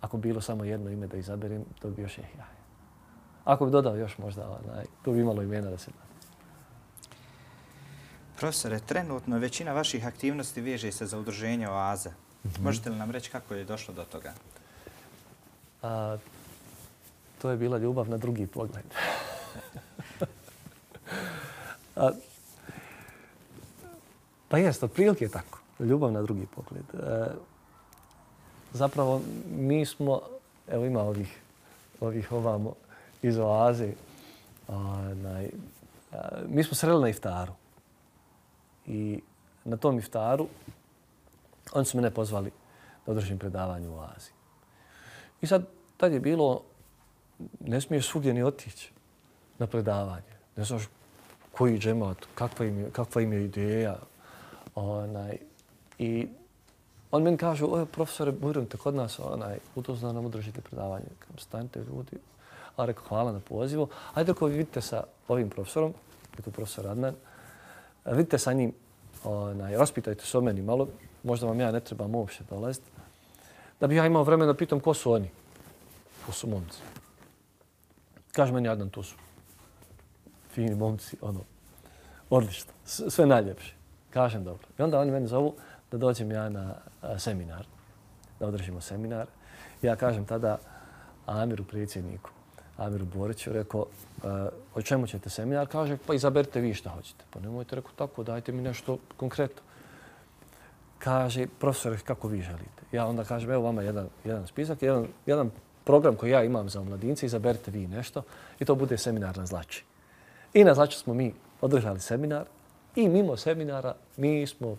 Ako bilo samo jedno ime da izaberem, to bi bio šejh Jahja. Ako bi dodao još možda, onaj, to bi imalo imena da se da. Profesore, trenutno većina vaših aktivnosti veže se za udruženje OAZA. Mm -hmm. Možete li nam reći kako je došlo do toga? A, to je bila ljubav na drugi pogled. (laughs) A, pa jest, otprilike je tako. Ljubav na drugi pogled. E, zapravo, mi smo, evo ima ovih, ovih ovamo iz oaze, onaj, mi smo sreli na iftaru. I na tom iftaru oni su mene pozvali da održim predavanje u Oazi. I sad tad je bilo, ne smiješ svugdje ni otići na predavanje. Ne znaš koji džemat, kakva im je, kakva im je ideja. Onaj. I on meni kaže, oj, profesore, budem te kod nas, onaj, utozno nam održite predavanje. Kam stanite ljudi. A rekao, hvala na pozivu. Ajde, ako vi vidite sa ovim profesorom, je tu profesor Adnan, vidite sa njim, onaj, raspitajte se o meni malo, možda vam ja ne trebam uopšte dolaziti. da bi ja imao vremena da pitam ko su oni. Ko su momci. Kaže meni Adnan, tu su fini momci, ono, odlično, sve najljepše. Kažem dobro. I onda oni meni zovu da dođem ja na seminar, da održimo seminar. Ja kažem tada Amiru predsjedniku, Amiru Boriću, rekao, e, o čemu ćete seminar? Kaže, pa izaberite vi šta hoćete. Pa nemojte, rekao, tako, dajte mi nešto konkretno. Kaže, profesor, kako vi želite? Ja onda kažem, evo vama jedan, jedan spisak, jedan, jedan program koji ja imam za mladince, izaberite vi nešto i to bude seminar na Zlači. I na Zlači smo mi održali seminar i mimo seminara mi smo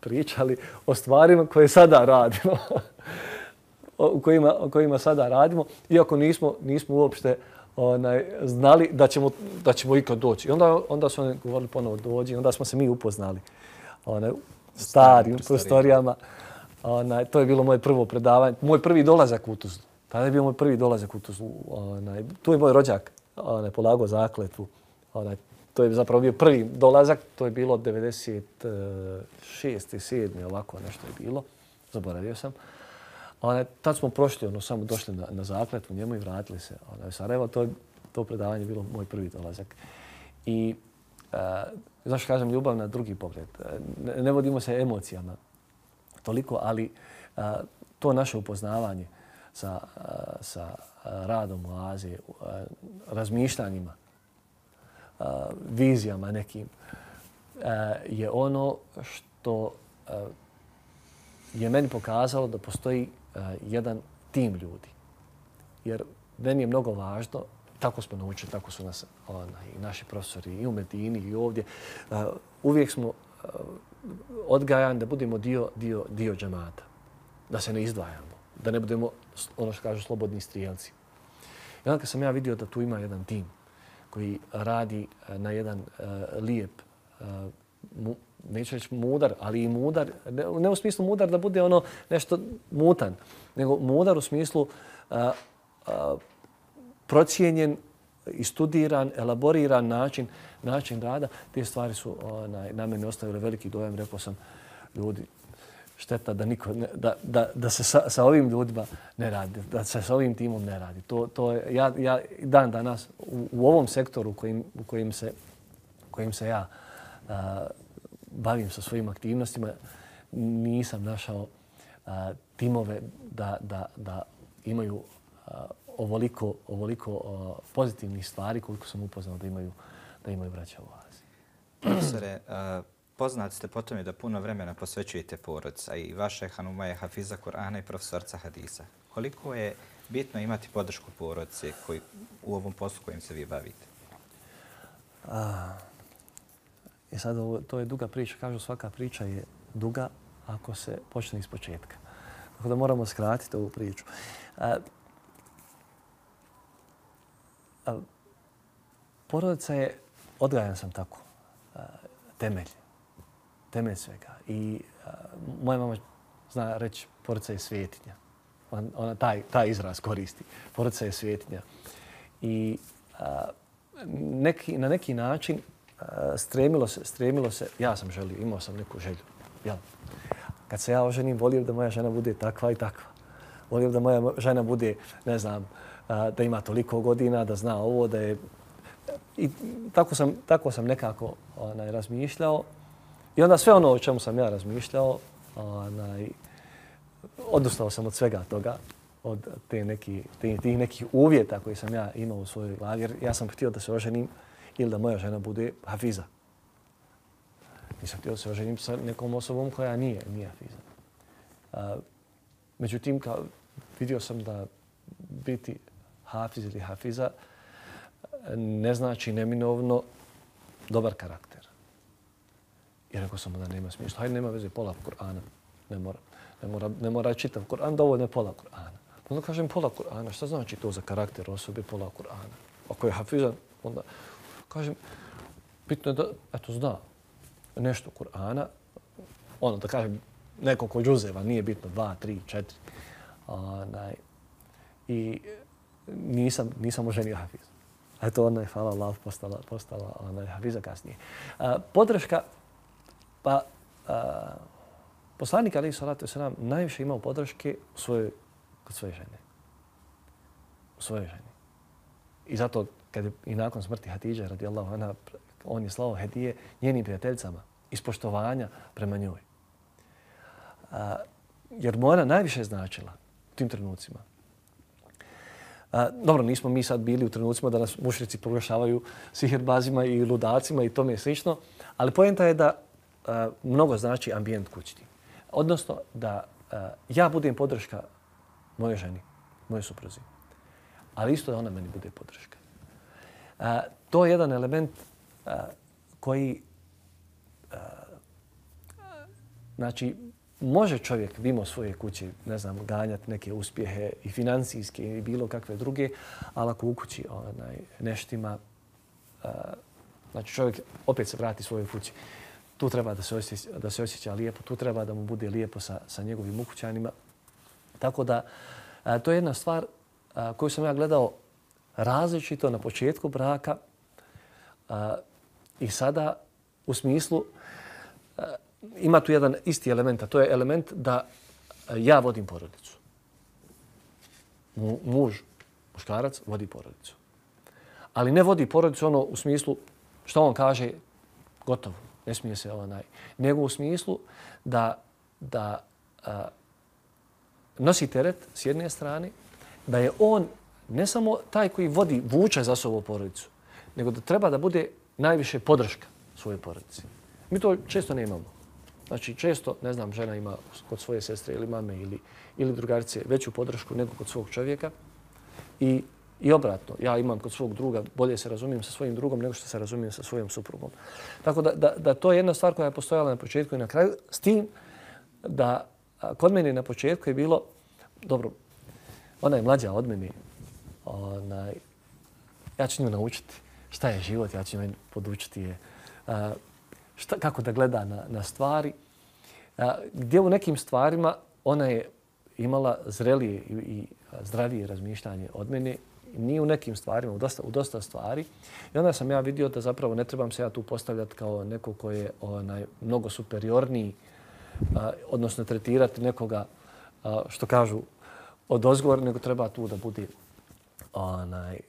pričali o stvarima koje sada radimo. (laughs) o kojima, o kojima sada radimo, iako nismo, nismo uopšte onaj, znali da ćemo, da ćemo ikad doći. I onda, onda su oni govorili ponovo dođi, onda smo se mi upoznali onaj, starim prostorijama. Onaj, to je bilo moje prvo predavanje, moj prvi dolazak u Tuzlu. Tada je bio moj prvi dolazak u Tuzlu. Onaj, tu je moj rođak onaj, polagao zakletvu. Onaj, to je zapravo bio prvi dolazak, to je bilo 96. 7. ovako nešto je bilo. Zaboravio sam. Onaj, tad smo prošli, ono, samo došli na, na zakletvu njemu i vratili se onaj, u Sarajevo. To, to predavanje bilo moj prvi dolazak. I, e, uh, zašto kažem, ljubav na drugi pogled. E, ne, ne vodimo se emocijama toliko, ali uh, to naše upoznavanje sa, uh, sa radom u Aziji, uh, razmišljanjima, a, vizijama nekim, uh, je ono što je meni pokazalo da postoji jedan tim ljudi. Jer meni je mnogo važno, tako smo naučili, tako su nas ona, i naši profesori i u Medini i ovdje, uvijek smo uh, odgajani da budemo dio, dio, dio džamata, da se ne izdvajamo, da ne budemo, ono što kažu, slobodni strijelci. I onda kad sam ja vidio da tu ima jedan tim koji radi e, na jedan e, lijep, e, neću reći mudar, ali i mudar, ne, u smislu mudar da bude ono nešto mutan, nego mudar u smislu procijenjen i studiran, elaboriran način, način rada. Te stvari su onaj, na mene ostavile veliki dojem. Rekao sam, ljudi, šteta da, niko, ne, da, da, da se sa, sa ovim ljudima ne radi, da se sa ovim timom ne radi. To, to je, ja, ja dan danas u, u ovom sektoru kojim, u kojim, se, kojim se ja uh, bavim sa svojim aktivnostima, nisam našao a, timove da, da, da imaju a, ovoliko, ovoliko a, pozitivnih stvari koliko sam upoznao da imaju, da imaju braća u Aziji. Profesore, a, poznati ste po tome da puno vremena posvećujete porodca i vaše Hanuma je Hafiza Kur'ana i profesorca Hadisa. Koliko je bitno imati podršku porodce koji, u ovom poslu kojim se vi bavite? A, I sad ovo, to je duga priča. Kažu svaka priča je duga ako se počne iz početka. Tako da moramo skratiti ovu priču. A, a, porodica je, odgajan sam tako, a, temelj. Temelj svega. I a, moja mama zna reći porodica je svjetinja. Ona, ona taj, taj izraz koristi. Porodica je svjetinja. I a, neki, na neki način stremilo se, stremilo se, ja sam želio, imao sam neku želju. Ja. Kad se ja oženim, volio da moja žena bude takva i takva. Volio da moja žena bude, ne znam, da ima toliko godina, da zna ovo, da je... I tako sam, tako sam nekako onaj, razmišljao. I onda sve ono o čemu sam ja razmišljao, onaj, odustao sam od svega toga, od te neki, te, tih nekih uvjeta koji sam ja imao u svojoj glavi. Jer ja sam htio da se oženim, ili da moja žena bude hafiza. Nisam htio da se oženim sa nekom osobom koja nije, nije hafiza. A, međutim, kao, vidio sam da biti hafiz ili hafiza ne znači neminovno dobar karakter. I rekao sam da nema smisla. Hajde, nema veze pola Kur'ana. Ne mora, ne mora, ne mora čitav Kur'an, dovoljno je pola Kur'ana. Pa onda kažem pola Kur'ana. Šta znači to za karakter osobe pola Kur'ana? Ako je hafizan, onda kažem, bitno je da, eto, zna nešto Kur'ana, ono, da kažem, nekoliko džuzeva, nije bitno, dva, tri, četiri. Onaj, I nisam, nisam oženio Hafiz. Eto, ona je, hvala Allah, postala, postala ona je Hafiza kasnije. A, podrška, pa, a, poslanik Ali Salatu Selam najviše imao podrške u svojoj, kod svoje žene. U svojoj ženi. I zato kad je i nakon smrti Hatidža radijallahu anha, on je slao hedije njenim prijateljcama iz poštovanja prema njoj. A, jer mu ona najviše značila u tim trenucima. A, dobro, nismo mi sad bili u trenucima da nas mušrici proglašavaju sihirbazima i ludacima i tome slično, ali pojenta je da mnogo znači ambijent kućni. Odnosno da ja budem podrška moje ženi, moje supruzi, ali isto da ona meni bude podrška. To je jedan element koji znači može čovjek mimo svoje kuće, ne znam, ganjati neke uspjehe i financijske i bilo kakve druge, ali ako u kući onaj, neštima, uh, znači čovjek opet se vrati svojoj kući, tu treba da se, osjeća, da se osjeća lijepo, tu treba da mu bude lijepo sa, sa njegovim ukućanima. Tako da, a, to je jedna stvar a, koju sam ja gledao različito na početku braka a, i sada u smislu a, ima tu jedan isti element, a to je element da ja vodim porodicu. Muž, muškarac, vodi porodicu. Ali ne vodi porodicu ono u smislu što on kaže, gotovo, ne smije se onaj. Nego u smislu da, da a, nosi teret s jedne strane, da je on ne samo taj koji vodi, vuče za sobom porodicu, nego da treba da bude najviše podrška svoje porodici. Mi to često ne imamo. Znači, često, ne znam, žena ima kod svoje sestre ili mame ili, ili drugarice veću podršku nego kod svog čovjeka. I, I obratno, ja imam kod svog druga, bolje se razumijem sa svojim drugom nego što se razumijem sa svojom suprugom. Tako da, da, da to je jedna stvar koja je postojala na početku i na kraju. S tim da kod mene na početku je bilo, dobro, ona je mlađa od mene, onaj, ja ću nju naučiti šta je život, ja ću nju podučiti je šta, kako da gleda na, na stvari, a, gdje u nekim stvarima ona je imala zrelije i, i zdravije razmišljanje od mene, ni u nekim stvarima, u dosta, u dosta stvari. I onda sam ja vidio da zapravo ne trebam se ja tu postavljati kao neko ko je onaj, mnogo superiorniji, a, odnosno tretirati nekoga a, što kažu od ozgovor, nego treba tu da bude onaj,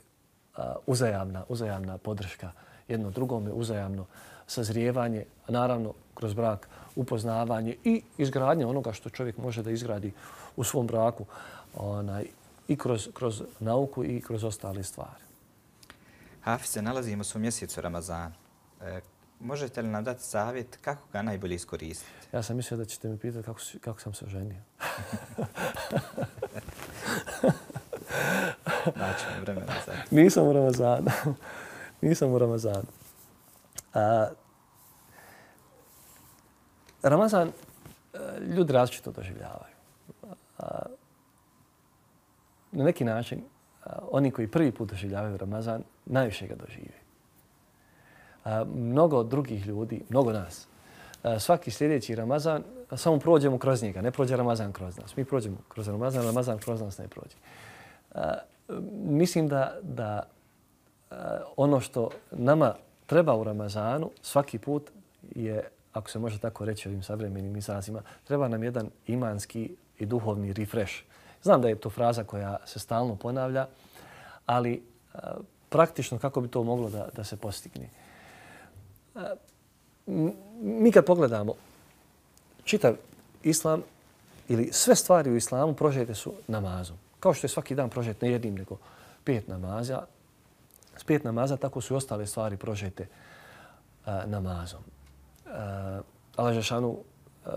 a, uzajamna, uzajamna podrška jedno drugome, uzajamno sazrijevanje, a naravno kroz brak upoznavanje i izgradnje onoga što čovjek može da izgradi u svom braku onaj, i kroz, kroz nauku i kroz ostale stvari. Hafize, nalazimo se u mjesecu Ramazana. E, možete li nam dati savjet kako ga najbolje iskoristiti? Ja sam mislio da ćete mi pitati kako, kako sam se oženio. (laughs) znači, vremena sad. Nisam u Ramazanu. Nisam u Ramazanu. A, Ramazan e, ljudi različito doživljavaju. A, na neki način, oni koji prvi put doživljavaju Ramazan, najviše ga dožive. A, mnogo drugih ljudi, mnogo nas, svaki sljedeći Ramazan, samo prođemo kroz njega, ne prođe Ramazan kroz nas. Mi prođemo kroz Ramazan, Ramazan kroz nas ne prođe. Mislim da, da ono što nama treba u Ramazanu svaki put je, ako se može tako reći ovim savremenim izrazima, treba nam jedan imanski i duhovni refresh. Znam da je to fraza koja se stalno ponavlja, ali e, praktično kako bi to moglo da, da se postigne. E, mi kad pogledamo čitav islam ili sve stvari u islamu prožete su namazom. Kao što je svaki dan prožet ne jednim nego pet namaza, s pet namaza, tako su i ostale stvari prožete e, namazom. Uh, Allah Žešanu uh,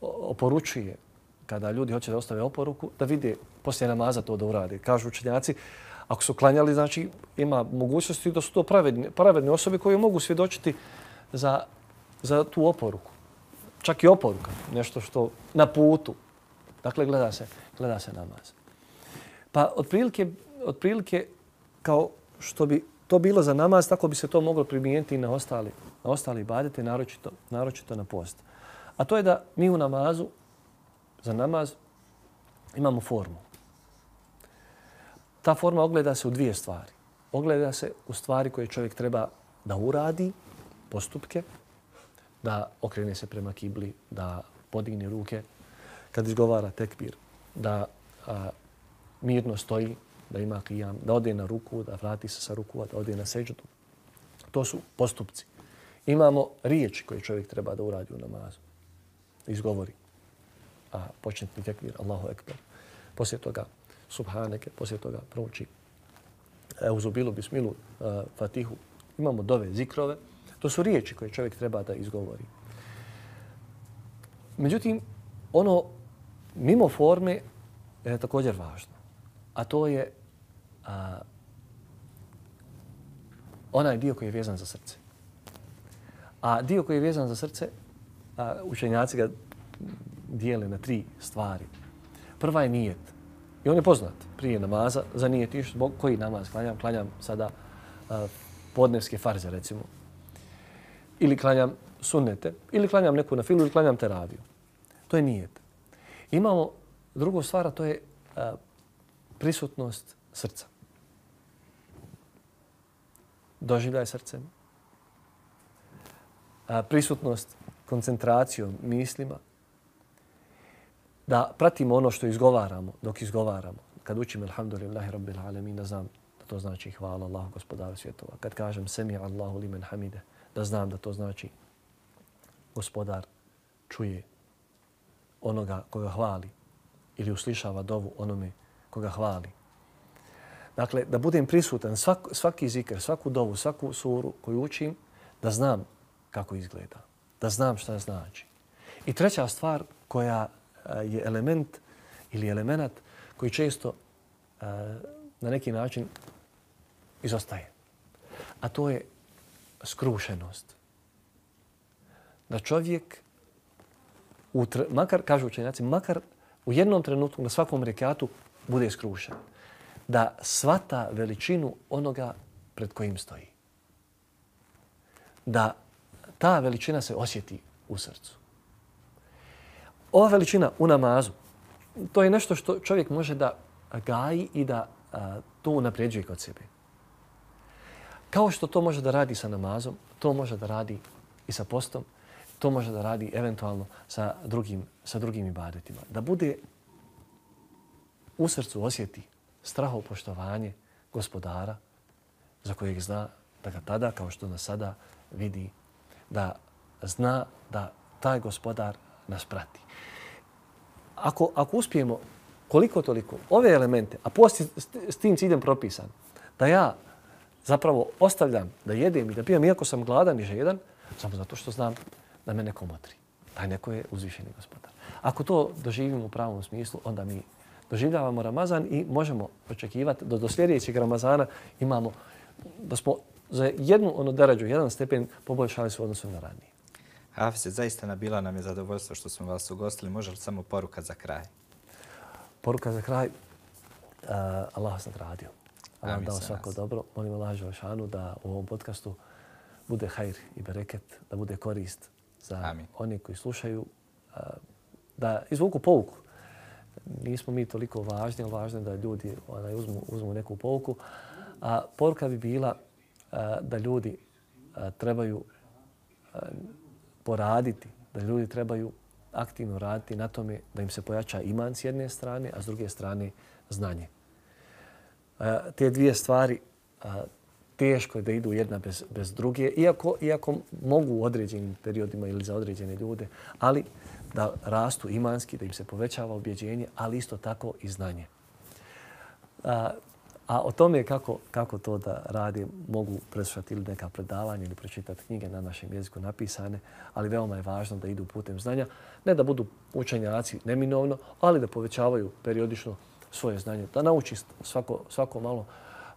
oporučuje kada ljudi hoće da ostave oporuku, da vide poslije namaza to da urade. Kažu učenjaci, ako su klanjali, znači ima mogućnosti da su to pravedne, pravedne osobe koje mogu svjedočiti za, za tu oporuku. Čak i oporuka, nešto što na putu. Dakle, gleda se, gleda se namaz. Pa otprilike, otprilike kao što bi to bilo za namaz, tako bi se to moglo primijeniti i na ostali, na ostali badete, naročito, naročito na post. A to je da mi u namazu, za namaz, imamo formu. Ta forma ogleda se u dvije stvari. Ogleda se u stvari koje čovjek treba da uradi, postupke, da okrene se prema kibli, da podigne ruke, kad izgovara tekbir, da a, mirno stoji, da ima kijam, da ode na ruku, da vrati se sa ruku, da ode na seđudu. To su postupci. Imamo riječi koje čovjek treba da uradi u namazu. Izgovori. A početni tekbir, Allahu ekber. Poslije toga subhaneke, poslije toga prouči euzubilu, bismilu, eh, fatihu. Imamo dove, zikrove. To su riječi koje čovjek treba da izgovori. Međutim, ono mimo forme je također važno. A to je a, onaj dio koji je vezan za srce. A dio koji je vezan za srce, a, učenjaci ga dijele na tri stvari. Prva je nijet. I on je poznat prije namaza. Za nijet zbog koji namaz klanjam? Klanjam sada a, podnevske farze, recimo. Ili klanjam sunnete, ili klanjam neku na filu, ili klanjam teraviju. To je nijet. Imamo drugu stvar, to je a, prisutnost srca. Doživljaj srcem. A, prisutnost koncentracijom, mislima. Da pratimo ono što izgovaramo dok izgovaramo. Kad učim Alhamdulillahi Rabbil Alamin, da znam da to znači hvala Allahu gospodaru svjetova. Kad kažem Semi Allahu limen hamide, da znam da to znači gospodar čuje onoga koga hvali ili uslišava dovu onome koga hvali. Dakle, da budem prisutan svak, svaki zikr, svaku dovu, svaku suru koju učim, da znam kako izgleda, da znam šta znači. I treća stvar koja je element ili elemenat koji često na neki način izostaje. A to je skrušenost. Da čovjek, u, makar, kažu učenjaci, makar u jednom trenutku na svakom rekatu bude skrušen. Da svata veličinu onoga pred kojim stoji. Da ta veličina se osjeti u srcu. Ova veličina u namazu, to je nešto što čovjek može da gaji i da a, to unapređuje kod sebe. Kao što to može da radi sa namazom, to može da radi i sa postom, to može da radi eventualno sa drugim, sa drugim ibadetima. Da bude u srcu osjeti straho poštovanje gospodara za kojeg zna da ga tada, kao što nas sada vidi, da zna da taj gospodar nas prati. Ako, ako uspijemo koliko toliko ove elemente, a poslije s tim ciljem propisan, da ja zapravo ostavljam da jedem i da pijem, iako sam gladan i žedan, samo zato što znam da me neko motri. Taj neko je uzvišeni gospodar. Ako to doživimo u pravom smislu, onda mi doživljavamo Ramazan i možemo očekivati da do sljedećeg Ramazana imamo da smo za jednu ono darađu, jedan stepen poboljšali su odnosu na ranije. Hafize, zaista nabila nam je zadovoljstvo što smo vas ugostili. Može li samo poruka za kraj? Poruka za kraj. Uh, Allah vas nagradio. Allah vam dao svako nas. dobro. Molim Allah Želešanu da u ovom podcastu bude hajr i bereket, da bude korist za Amin. oni koji slušaju, uh, da izvuku pouku nismo mi toliko važni, ali važno je da ljudi onaj, uzmu, uzmu neku pouku. A poruka bi bila a, da ljudi a, trebaju a, poraditi, da ljudi trebaju aktivno raditi na tome da im se pojača iman s jedne strane, a s druge strane znanje. E, te dvije stvari a, teško je da idu jedna bez, bez druge, iako, iako mogu u određenim periodima ili za određene ljude, ali da rastu imanski, da im se povećava objeđenje, ali isto tako i znanje. A, a o tome kako, kako to da radi mogu preslušati ili neka predavanja ili pročitati knjige na našem jeziku napisane, ali veoma je važno da idu putem znanja. Ne da budu učenjaci neminovno, ali da povećavaju periodično svoje znanje. Da nauči svako, svako malo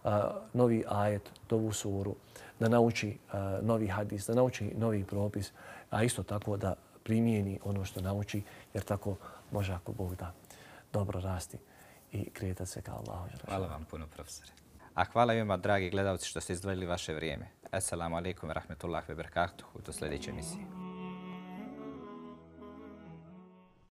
a, novi ajet, novu suru, da nauči a, novi hadis, da nauči novi propis, a isto tako da primijeni ono što nauči, jer tako može ako Bog da dobro rasti i kretati se kao Allah. Hvala vam puno, profesore. A hvala i vama, dragi gledalci, što ste izdvojili vaše vrijeme. Assalamu alaikum wa rahmetullahi wa barakatuhu. Do sljedeće emisije.